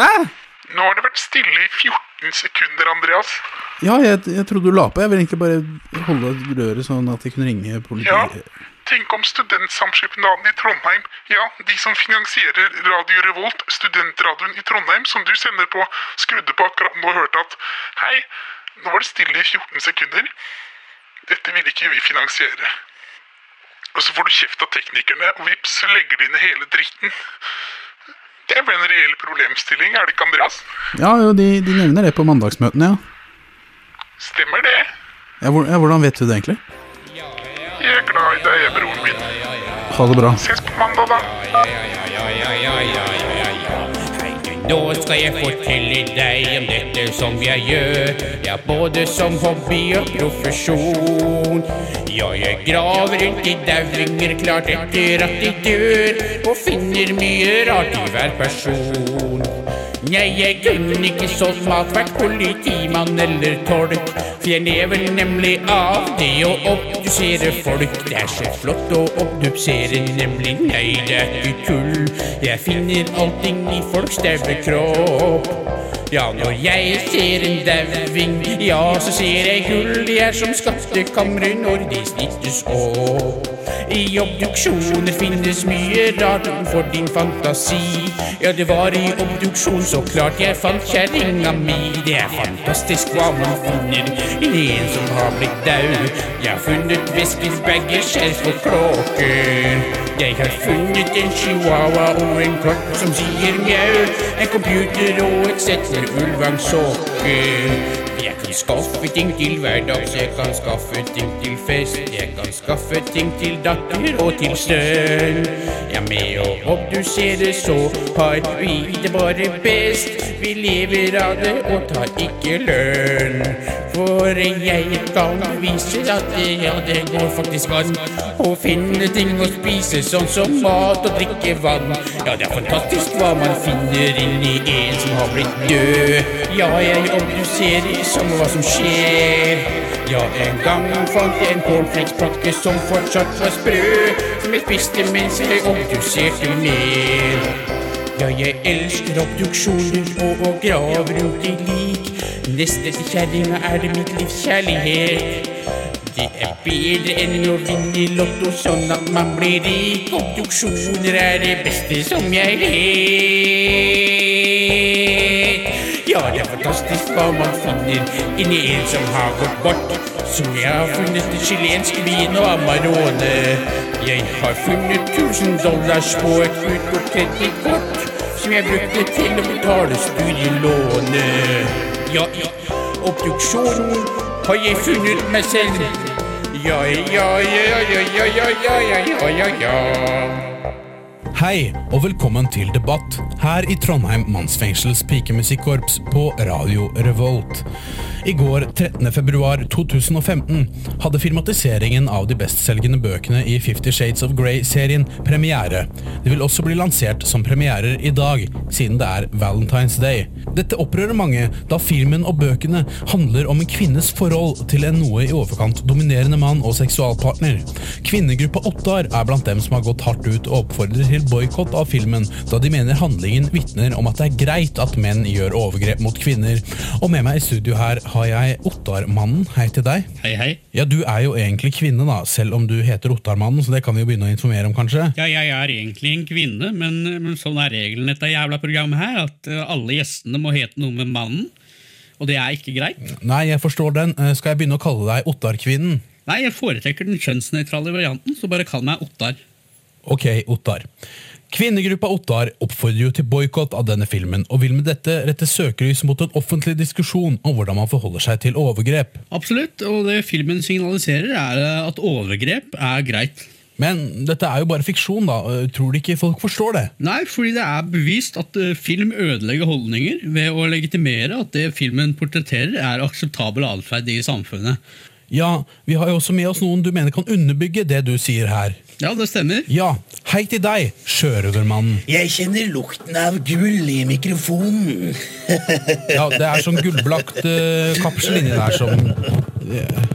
Ja? Nå har det vært stille i 14 sekunder, Andreas. Ja, jeg, jeg trodde du la på. Jeg vil egentlig bare holde røret sånn at jeg kunne ringe politiet. Ja. Tenk om Studentsamskipnaden i Trondheim, ja, de som finansierer Radio Revolt, studentradioen i Trondheim, som du sender på, skrudde på akkurat nå og hørte at Hei, nå var det stille i 14 sekunder. Dette vil ikke vi finansiere. Og så får du kjeft av teknikerne, og vips, så legger de ned hele dritten. Det er vel en reell problemstilling, er det ikke, Andreas? Ja, jo, de, de nevner det på mandagsmøtene, ja. Stemmer det? ja, hvor, ja hvordan vet du det egentlig? Jeg er glad i deg, broren min. Ha det bra. Ses på mandag, da. Nå skal jeg fortelle deg om dette som jeg gjør. Ja, både som hobby og profesjon. Ja, jeg graver rundt i dauinger klart etter at de dør, og finner mye rart i hver person. Nei, jeg kunne ikke solgt mat, vært politimann eller tolk. For jeg lever nemlig av det å obdusere folk. Det er så flott å obdusere, nemlig. Nei, det er ikke tull. Jeg finner allting i folks daue kropp. Ja, når jeg ser en dauing, ja, så ser jeg gull. De er som skattekamre når de snittes opp. I obduksjoner finnes mye rart for din fantasi. Ja, det var i obduksjon så klart jeg fant kjerringa mi. Det er fantastisk hva man finner i en som har blitt daud. Jeg har funnet vesker, bager, skjerf og klokker. Jeg har funnet en chihuahua og en klokk som sier mjau. En computer og et sett Urban Soccer. Kan skaffe ting til hverdags, jeg kan skaffe ting til fest. Jeg kan skaffe ting til datter og til sønn. Ja, med å obdusere så har vi det bare best. Vi lever av det og tar ikke lønn. For jeg kan vise at det, ja, det går faktisk an å finne ting å spise, sånn som mat og drikke vann. Ja, det er fantastisk hva man finner inni en som har blitt død. Ja, jeg obduserer som hva som skjer. Ja, en gang fant jeg en cornflakespakke som fortsatt var sprø, som jeg spiste mens jeg obduserte mer. Ja, jeg elsker obduksjoner og å grave rundt i lik. Neste til kjerringa er det mitt livs kjærlighet. Det er bedre enn å vinne lotto sånn at man blir rik. Obduksjoner er det beste som jeg vet. Ja, det er fantastisk hva man finner inni en som har gått bort. Som jeg har funnet et chilensk vin og Amarone. Jeg har funnet 1000 dollars på et utgått kredittkort som jeg brukte til å betale studielånet. Ja, i obduksjonen har jeg funnet meg selv. Ja, ja, ja, ja, ja, ja, ja, ja, ja, ja, ja. Hei, og velkommen til debatt her i Trondheim mannsfengsels pikemusikkorps på Radio Revolt. I går, 13. februar 2015, hadde filmatiseringen av de bestselgende bøkene i Fifty Shades of Grey-serien premiere. Det vil også bli lansert som premierer i dag, siden det er Valentine's Day. Dette opprører mange, da filmen og bøkene handler om en kvinnes forhold til en noe i overkant dominerende mann og seksualpartner. Kvinnegruppa Ottar er blant dem som har gått hardt ut og oppfordrer til boikott av filmen, da de mener handlingen vitner om at det er greit at menn gjør overgrep mot kvinner. Og med meg i studio her har jeg Ottarmannen. Hei til deg. Hei, hei. Ja, Du er jo egentlig kvinne, da, selv om du heter Ottarmannen, så det kan vi jo begynne å informere om, kanskje? Ja, jeg er egentlig en kvinne, men, men sånn er regelen i dette jævla programmet her, at eh, alle gjestene må hete noe med mannen. Og det er ikke greit. Nei, jeg forstår den. Eh, Skal jeg begynne å kalle deg Ottarkvinnen? Nei, jeg foretrekker den kjønnsnøytrale varianten, så bare kall meg Ottar. Ok, Ottar. Kvinnegruppa Ottar oppfordrer jo til boikott av denne filmen, og vil med dette rette søkelys mot en offentlig diskusjon om hvordan man forholder seg til overgrep. Absolutt, og det filmen signaliserer, er at overgrep er greit. Men dette er jo bare fiksjon, da. Tror du ikke folk forstår det? Nei, fordi det er bevist at eh, film ødelegger holdninger ved å legitimere at det filmen portretterer, er akseptabel atferd i samfunnet. Ja, vi har jo også med oss noen du mener kan underbygge det du sier her. Ja, det stemmer. Ja, hei til deg, sjørøvermannen. Jeg kjenner lukten av gull i mikrofonen. Ja, det er sånn gullblakt uh, kapsel inni der som yeah.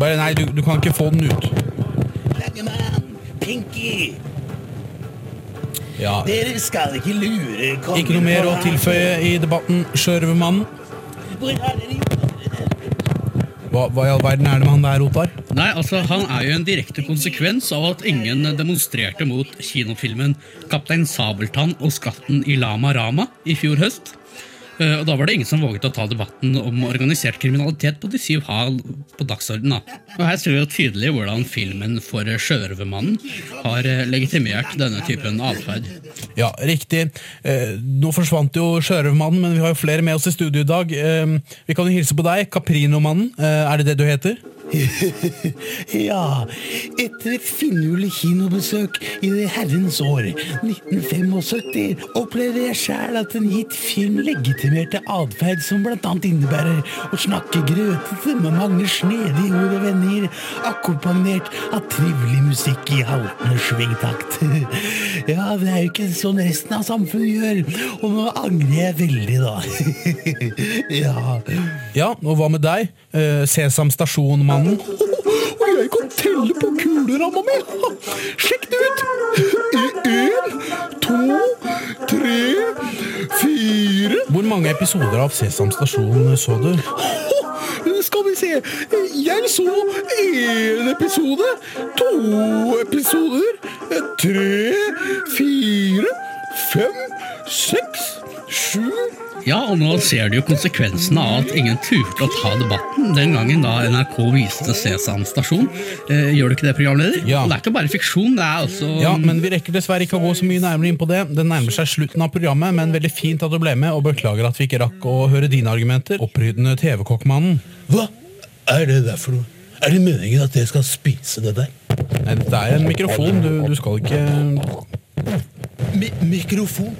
Bare nei, du, du kan ikke få den ut. Langemann, Pinky, Ja. dere skal ikke lure kongen Ikke noe mer å tilføye i debatten, sjørøvermannen. Hvor har dere gjort Hva, hva i all verden er det med han der, Ottar? Nei, altså Han er jo en direkte konsekvens av at ingen demonstrerte mot kinofilmen 'Kaptein Sabeltann og skatten i Lama Rama' i fjor høst. Eh, Og Da var det ingen som våget å ta debatten om organisert kriminalitet på de syv hal på dagsordenen. da. Og Her ser vi jo tydelig hvordan filmen for Sjørøvermannen har eh, legitimert denne typen atferd. Ja, riktig. Eh, nå forsvant jo sjørøvermannen, men vi har jo flere med oss i studio i dag. Vi kan jo hilse på deg, Caprinomannen. Er det det du heter? (laughs) Ja, etter et finurlig kinobesøk i det herrens år 1975 opplevde jeg sjæl at en gitt film legitimerte atferd som bl.a. innebærer å snakke grøtete med mange snedige ord og vendinger, akkompagnert av trivelig musikk i haltende svingtakt. (laughs) Ja, det er jo ikke sånn resten av samfunnet gjør, og nå angrer jeg veldig, da. (laughs) Ja. Ja, og hva med deg? Eh, Sesam Stasjon-mannen? Og jeg kan telle på kuleramma mi! Sjekk det ut! Én, to, tre, fire Hvor mange episoder av Sesam Stasjon så du? Skal vi se Jeg så én episode, to episoder, tre, fire, fem, seks, sju Ja, og nå ser du jo konsekvensene av at ingen turte å ta debatten den gangen da NRK viste Sesam stasjon. Eh, gjør du ikke det, programleder? Og Det er ikke bare fiksjon, det er også Ja, men vi rekker dessverre ikke å gå så mye nærmere inn på det. Det nærmer seg slutten av programmet, men veldig fint at du ble med, og beklager at vi ikke rakk å høre dine argumenter. Opprydende TV-kokkmannen. Hva er det der for noe? Er det meningen at jeg skal spise det der? Nei, det er en mikrofon, du, du skal ikke Mi mikrofon?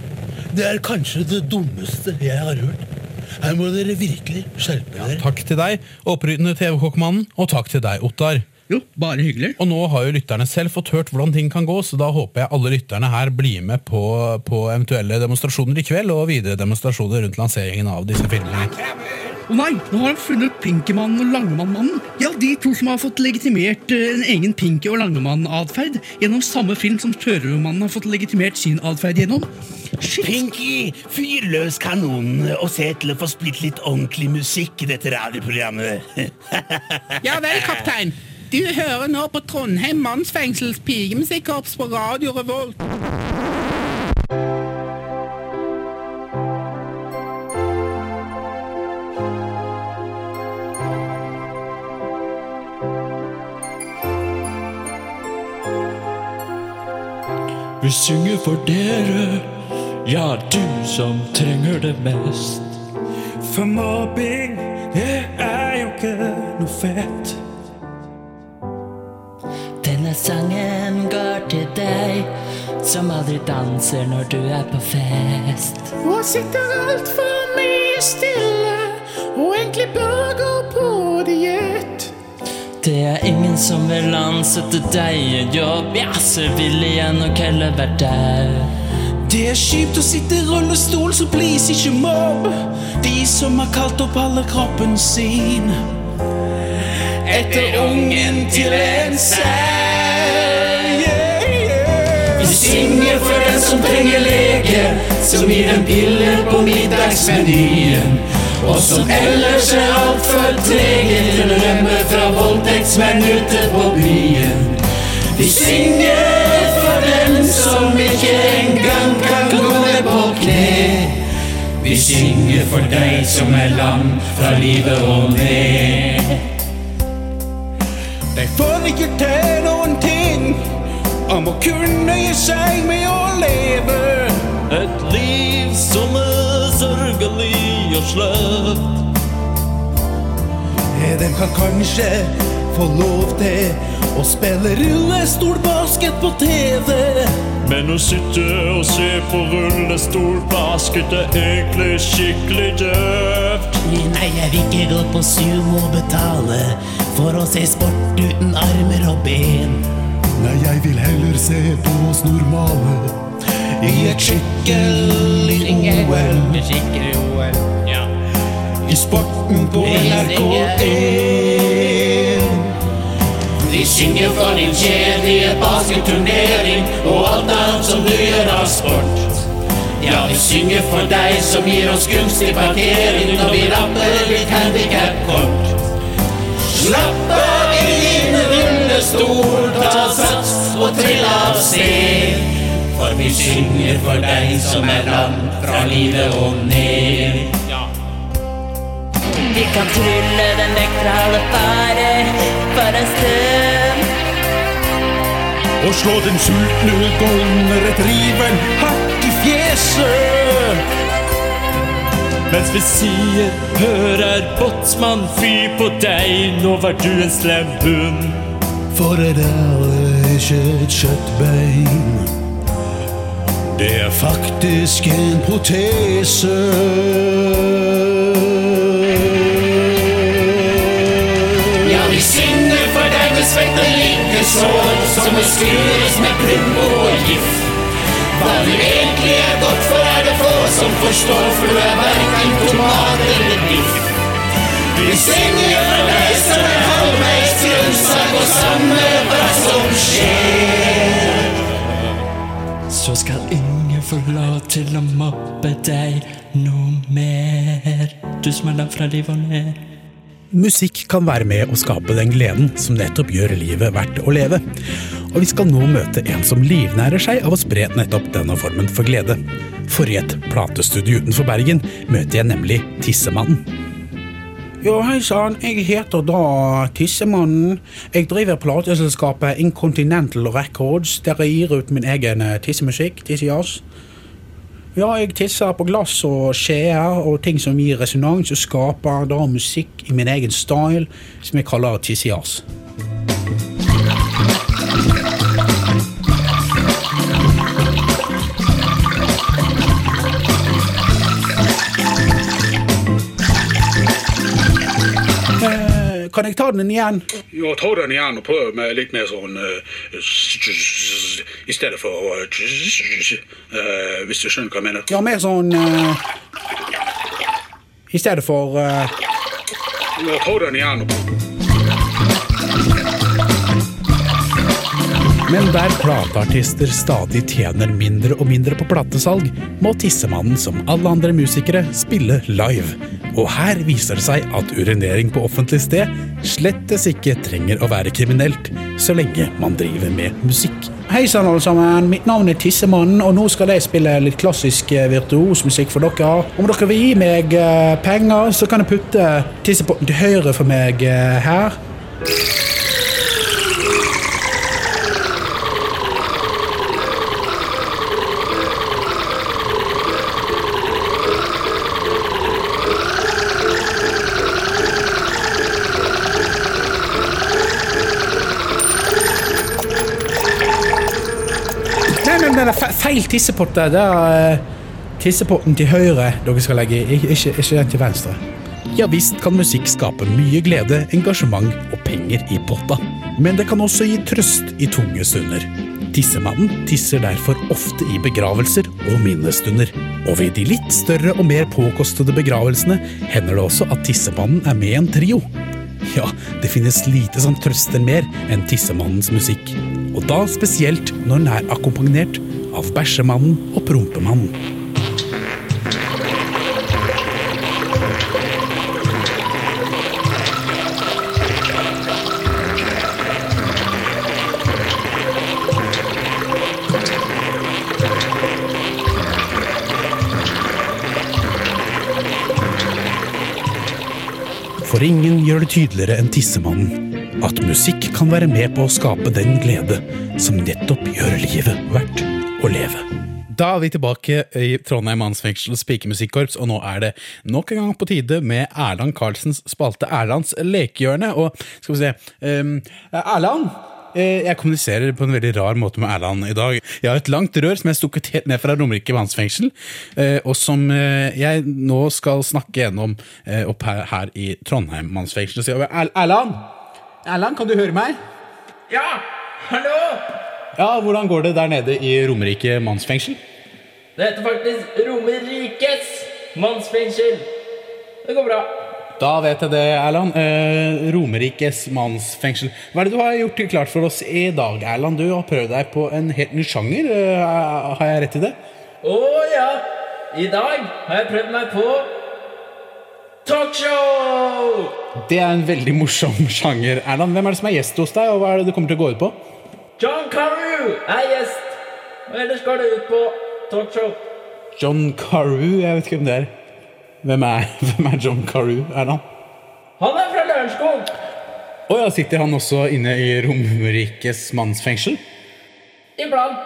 Det er kanskje det dummeste jeg har hørt. Her må dere virkelig skjerpe dere. Takk til deg, opprydende TV-kokkmannen, og takk til deg, Ottar. Jo, bare hyggelig. Og nå har jo lytterne selv fått hørt hvordan ting kan gå, så da håper jeg alle lytterne her blir med på, på eventuelle demonstrasjoner i kveld, og videre demonstrasjoner rundt lanseringen av disse filmene. Å nei, nå har han funnet Pinkemannen og Langemann-mannen. Ja, de to som har fått legitimert eh, en egen Pinky- og Langemann-atferd gjennom samme film som Tørremannen har fått legitimert sin atferd gjennom. Pinky, fyr løs kanonene og se til å få spilt litt ordentlig musikk i dette radioprogrammet. (laughs) Ja vel, kaptein. Du hører nå på Trondheim mannsfengsels pigemusikkorps på Radio Revolt. Vi synger for dere, ja, du som trenger det mest. For mobbing, det er jo ikke noe fett. Denne sangen går til deg som aldri danser når du er på fest. Og sitter altfor mye stille, og egentlig bør gå på diett. Det er ingen som vil ansette deg i en jobb. Ja, så vil jeg nok heller være der. Det er kjipt å sitte i rullestol, så please ikke mobb de som har kalt opp alle kroppen sin. Etter ungen til en yeah. Vi synger for den som trenger lege, som gir en pille på middagsmenyen. Og som ellers er altfor trege til å rømme fra voldtektsmenn ute på byen. Vi synger for dem som ikke engang kan gå ned på kne. Vi synger for deg som er lam fra livet og ned. De får ikke til noen ting om å kunne gi seg med å leve. Et liv som er og sløvt. De kan kanskje få lov til å spille rullestolbasket på TV. Men å sitte og se på rullestolbasket er egentlig skikkelig døvt. Nei, jeg vil ikke gå på sumo og betale for å se sport uten armer og ben. Nei, jeg vil heller se på oss normale I et skikkelig OL. Skikkelig OL. I sporten på NRK1. De synger for din kjedelige basketturnering og alt annet som du gjør av sport. Ja, de synger for deg som gir oss gunstig parkering når vi rapper litt handikapkort. Slapp av i din rullestol, ta sats og trill av sted. For vi synger for deg som er langt fra livet og ned. Vi kan trylle den vekk fra alle farer for en stund. Og slå den sultne gonger et riven hardt i fjeset. Mens vi sier 'Hør her, båtsmann, fy på deg, nå var du en slem hund'. For det der er ikke et kjøttbein. Det er faktisk en protese. Likesår som må skures med Plumbo og gift. Hva du egentlig er godt for, er det få som forstår, for du er verken tomat eller biff. Vi synger for deg som er halvveis grønnsak, og samme hva som skjer. Så skal ingen få lov til å mobbe deg noe mer. Du som er langt fra liv og ned. Musikk kan være med å skape den gleden som nettopp gjør livet verdt å leve. Og vi skal nå møte en som livnærer seg av å spre nettopp denne formen for glede. For i et platestudio utenfor Bergen møter jeg nemlig Tissemannen. Jo, hei sann. Jeg heter da Tissemannen. Jeg driver plateselskapet Incontinental Records, der jeg gir ut min egen tissemusikk, tissejazz. Ja, jeg tisser på glass og skjeer og ting som gir resonans, og skaper da musikk i min egen style, som jeg kaller tissejazz. Kan jeg ta den igjen? Ja, ta den igjen og prøv med litt mer sånn eh, I stedet for eh, Hvis du skjønner hva jeg mener. Ja, mer sånn eh, I stedet for Ja, ta den igjen Men der plateartister stadig tjener mindre og mindre på platesalg, må Tissemannen som alle andre musikere spille live. Og her viser det seg at urinering på offentlig sted slettes ikke trenger å være kriminelt, så lenge man driver med musikk. Hei sann, alle sammen. Mitt navn er Tissemannen, og nå skal jeg spille litt klassisk eh, virtuosmusikk for dere. Om dere vil gi meg eh, penger, så kan jeg putte tissepotten til høyre for meg eh, her. Feil tissepott. der. Det er eh, tissepotten til høyre dere skal legge i, ikke, ikke, den til venstre. Ja visst kan musikk skape mye glede, engasjement og penger i potta. Men det kan også gi trøst i tunge stunder. Tissemannen tisser derfor ofte i begravelser og minnestunder. Og ved de litt større og mer påkostede begravelsene hender det også at Tissemannen er med i en trio. Ja, det finnes lite som trøster mer enn Tissemannens musikk. Og da spesielt når den er akkompagnert av Bæsjemannen og Prompemannen. For ingen gjør det tydeligere enn Tissemannen at musikk kan være med på å skape den glede som nettopp gjør livet verdt å leve. Da er vi tilbake i Trondheim mannsfengsels pikemusikkorps, og nå er det nok en gang på tide med Erland Karlsens spalte Erlands lekehjørne. Og skal vi se um, Erland? eh, Jeg kommuniserer på en veldig rar måte med Erland i dag. Jeg har et langt rør som jeg stukket helt ned fra Romerike mannsfengsel, eh, og som eh, jeg nå skal snakke gjennom opp her, her i Trondheim mannsfengsel. Er- Erland? Erland, kan du høre meg? Ja, hallo! Ja, hvordan går det der nede i Romerike mannsfengsel? Det heter faktisk Romerikes mannsfengsel. Det går bra. Da vet jeg det, Erland. Eh, Romerikes mannsfengsel. Hva er det du har gjort klart for oss i dag, Erland? Du har prøvd deg på en helt ny sjanger. Eh, har jeg rett i det? Å ja. I dag har jeg prøvd meg på talkshow! Det er en veldig morsom sjanger. Erland, hvem er det som er gjest hos deg, og hva er det det kommer til å gå ut på? John Carew er gjest. Og ellers går det ut på talkshow. John Carew? Jeg vet ikke hvem det er. Hvem er, (laughs) hvem er John Carew, Erland? Han er fra Lørenskog. Å ja, sitter han også inne i Romerikes mannsfengsel? Iblant.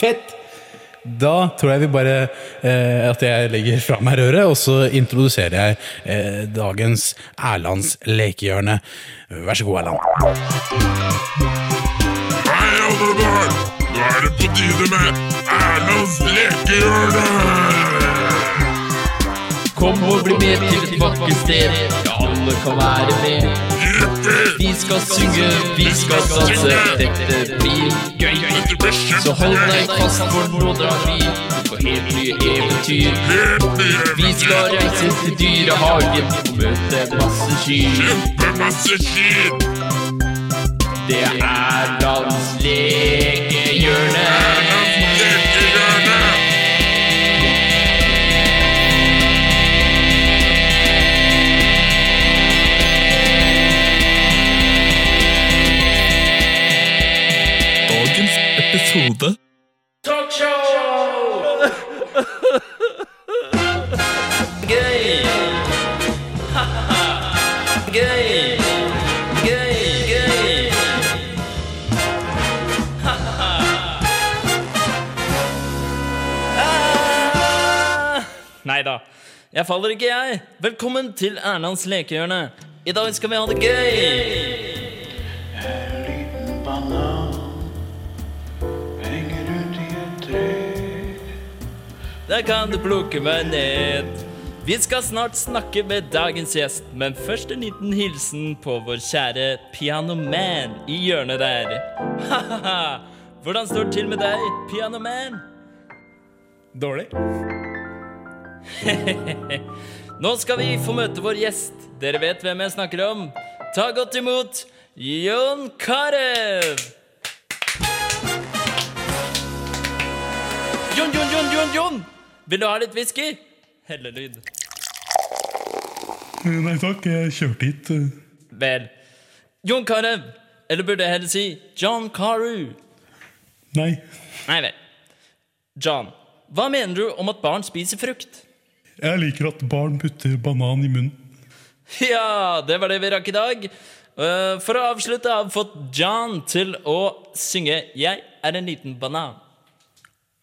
Fett! Da tror jeg vi bare eh, at jeg legger fra meg røret, og så introduserer jeg eh, dagens Erlands lekehjørne. Vær så god, Erland. Barn! Nå er det på tide med Erlands lekehjørne! Kom og bli med til et vakkert sted. Ja, alle kan være med. Vi skal synge, vi skal danse. Dette blir gøy. Så hold deg fast, for nå drar vi på helt nye eventyr. Vi skal reise til dyrehagen og møte masse kyr. Det er Erlands lekehjørne. Talkshow! Gøy! Gøy! Gøy, gøy! Nei da. Jeg faller ikke, jeg. Velkommen til Erlands lekehjørne. I dag skal vi ha det gøy. Der kan du plukke meg ned. Vi skal snart snakke med dagens gjest, men først en liten hilsen på vår kjære Pianoman i hjørnet der. Ha-ha-ha! Hvordan står det til med deg, Pianoman? Dårlig. (laughs) Nå skal vi få møte vår gjest. Dere vet hvem jeg snakker om. Ta godt imot Jon Carew! Jon, Jon, Jon, Jon, Jon! Vil du ha litt whisky? Hellelyd. Nei takk, jeg kjørte hit. Vel. Jon Carew. Eller burde jeg heller si John Carew? Nei. Nei vel. John, hva mener du om at barn spiser frukt? Jeg liker at barn putter banan i munnen. Ja, det var det vi rakk i dag. Eh, For å avslutte har vi fått John til å synge 'Jeg er en liten banan'.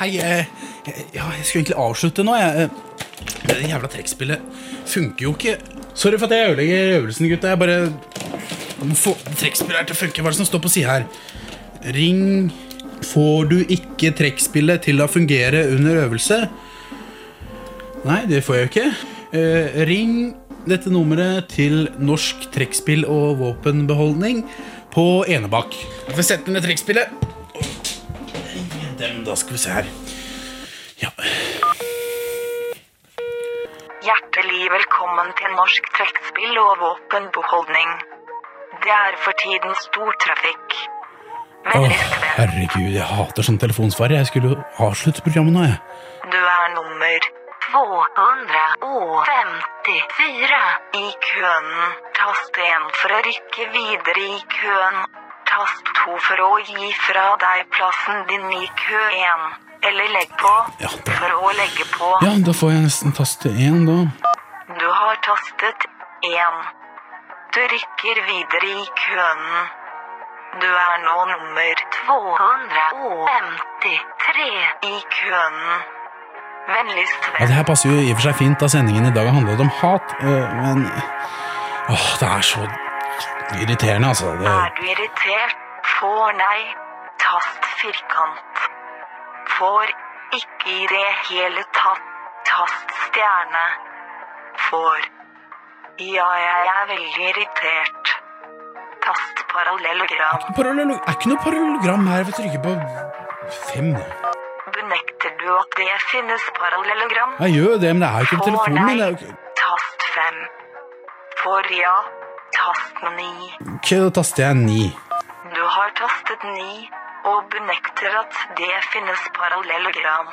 hei, eh, ja, jeg skulle egentlig avslutte nå. Jeg. eh. Det jævla trekkspillet funker jo ikke. Sorry for at jeg ødelegger øvelsen, gutta. Jeg bare få trekkspillet her til å funke. Hva er det som står på sida her? Ring Får du ikke trekkspillet til å fungere under øvelse? Nei, det får jeg jo ikke. Eh, ring dette nummeret til Norsk trekkspill og våpenbeholdning på Enebakk. Jeg får sette ned trekkspillet. Dem, da skal vi se her. Hjertelig velkommen til Norsk trekkspill og våpenbeholdning. Det er for tiden stor trafikk. Åh, herregud, jeg hater sånn telefonsvarer. Jeg skulle jo avslutte programmet nå, jeg. Du er nummer 254 i køen. Tast 1 for å rykke videre i køen. Tast 2 for å gi fra deg plassen din i kø 1. Eller legg på for å legge på. Ja, da får jeg nesten taste én, da. Du har tastet 1. Du rykker videre i køen. Du er nå nummer 253 i køen. Vennligst Ja, det her passer jo i og for seg fint, da sendingen i dag har handlet om hat, øh, men Åh, det er så irriterende, altså. Det, Er du irritert? Får nei. Tast firkant. Får ikke i det hele tatt. Tast stjerne. Får. Ja, jeg er veldig irritert. Tast parallellogram. parallell, er ikke noe parallellogram her. ved å trykke på fem. Benekter du at det finnes parallellogram? Jeg gjør det, men det er jo ikke på Får telefonen nei. min. Det er jo ikke... Tast fem. Får ja. Tast ni. Ok, da taster jeg ni. Du har tastet ni og benekter at det finnes parallellogram.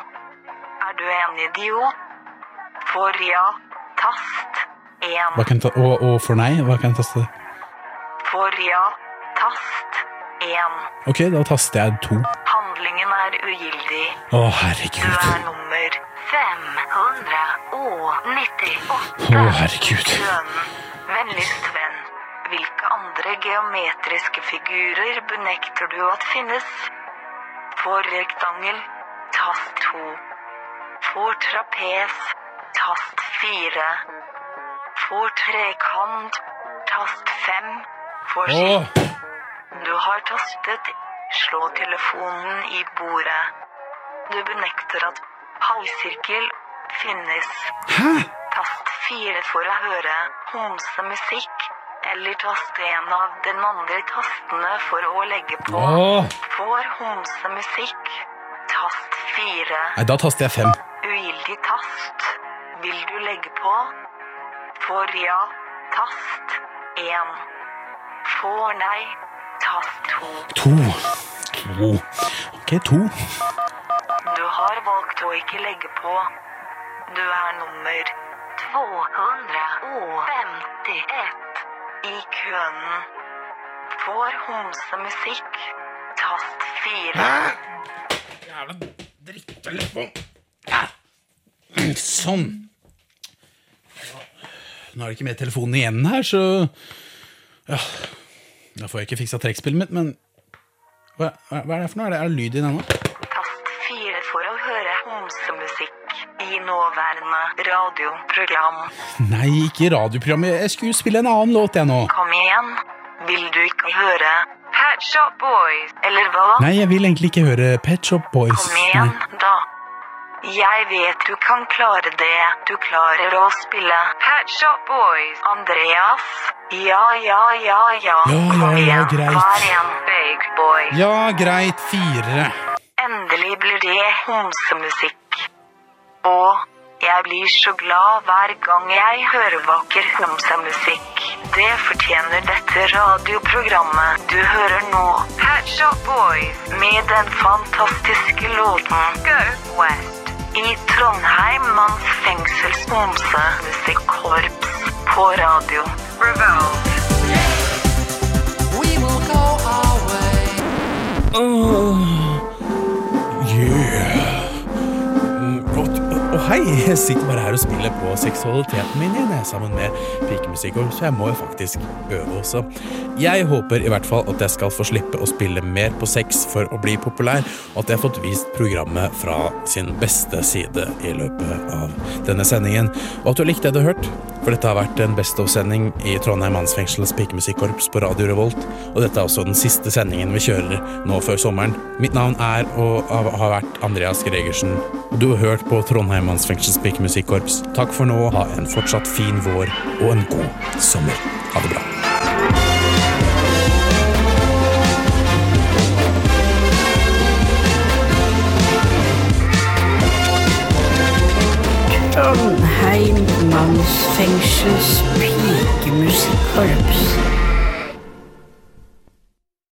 Er du en idiot? For ja, tast én. Ta... Og, og for nei, hva kan jeg taste? For ja, tast én. Ok, da taster jeg to. Handlingen er ugyldig. Å, Du er nummer 598. Å, herregud. Køen. Vennligst venn. Hvilke andre geometriske figurer benekter du at finnes? For rektangel, tast 2. For trapes, tast 4. For trekant, tast 5. For Åh. Du har tastet slå telefonen i bordet. Du benekter at halvsirkel finnes. Hæ? Tast 4 for å høre homsemusikk, eller taste en av den andre tastene for å legge på. Åh. homse homsemusikk, tast fire. Nei, da taster jeg fem. Ugyldig tast. Vil du legge på? Får ja, tast én. Får nei, tast to. To. To. Ok, to. Du har valgt å ikke legge på. Du er nummer 251 i køen. Får homsemusikk, tast 4. Jævla dritttelefon. Sånn. Nå er det ikke mer telefonen igjen her, så Ja. Da får jeg ikke fiksa trekkspillet mitt, men hva, hva er det for noe? Er det, er det lyd i den ennå? Radioprogram. Nei, ikke radioprogrammet. Jeg skulle spille en annen låt, jeg nå. Kom igjen. Vil du ikke høre Pet Shop Boys, eller hva? Nei, jeg vil egentlig ikke høre Pet Shop Boys. Kom igjen, Nei. da. Jeg vet du kan klare det. Du klarer å spille Pet Shop Boys. Andreas. Ja, ja, ja, ja. Ja, Kom ja, ja, igjen. greit. Vær en big boy. Ja, greit. Fire. Endelig blir det homsemusikk. Og jeg blir så glad hver gang jeg hører vakker homsemusikk. Det fortjener dette radioprogrammet du hører nå. Hat Up Boys med den fantastiske låten Go West. I Trondheim manns fengsels homsemusikkorps på radio. Revolve. We will go our way. Yeah. Hei, jeg sitter bare her og spiller på seksualiteten min igjen, sammen med pikemusikk, så jeg må jo faktisk øve også. Jeg håper i hvert fall at jeg skal få slippe å spille mer på sex for å bli populær, og at jeg har fått vist programmet fra sin beste side i løpet av denne sendingen, og at du likte det du har hørt, for dette har vært en Best of-sending i Trondheim Mannsfengsels pikemusikkorps på Radio Revolt, og dette er også den siste sendingen vi kjører nå før sommeren. Mitt navn er og har vært Andreas Gregersen, du har hørt på Trondheim Mannsfengsels pikemusikkorps. Takk for nå, ha en fortsatt fin vår og en god sommer. Ha det bra. Trondheim mannsfengsels pikemusikkorps.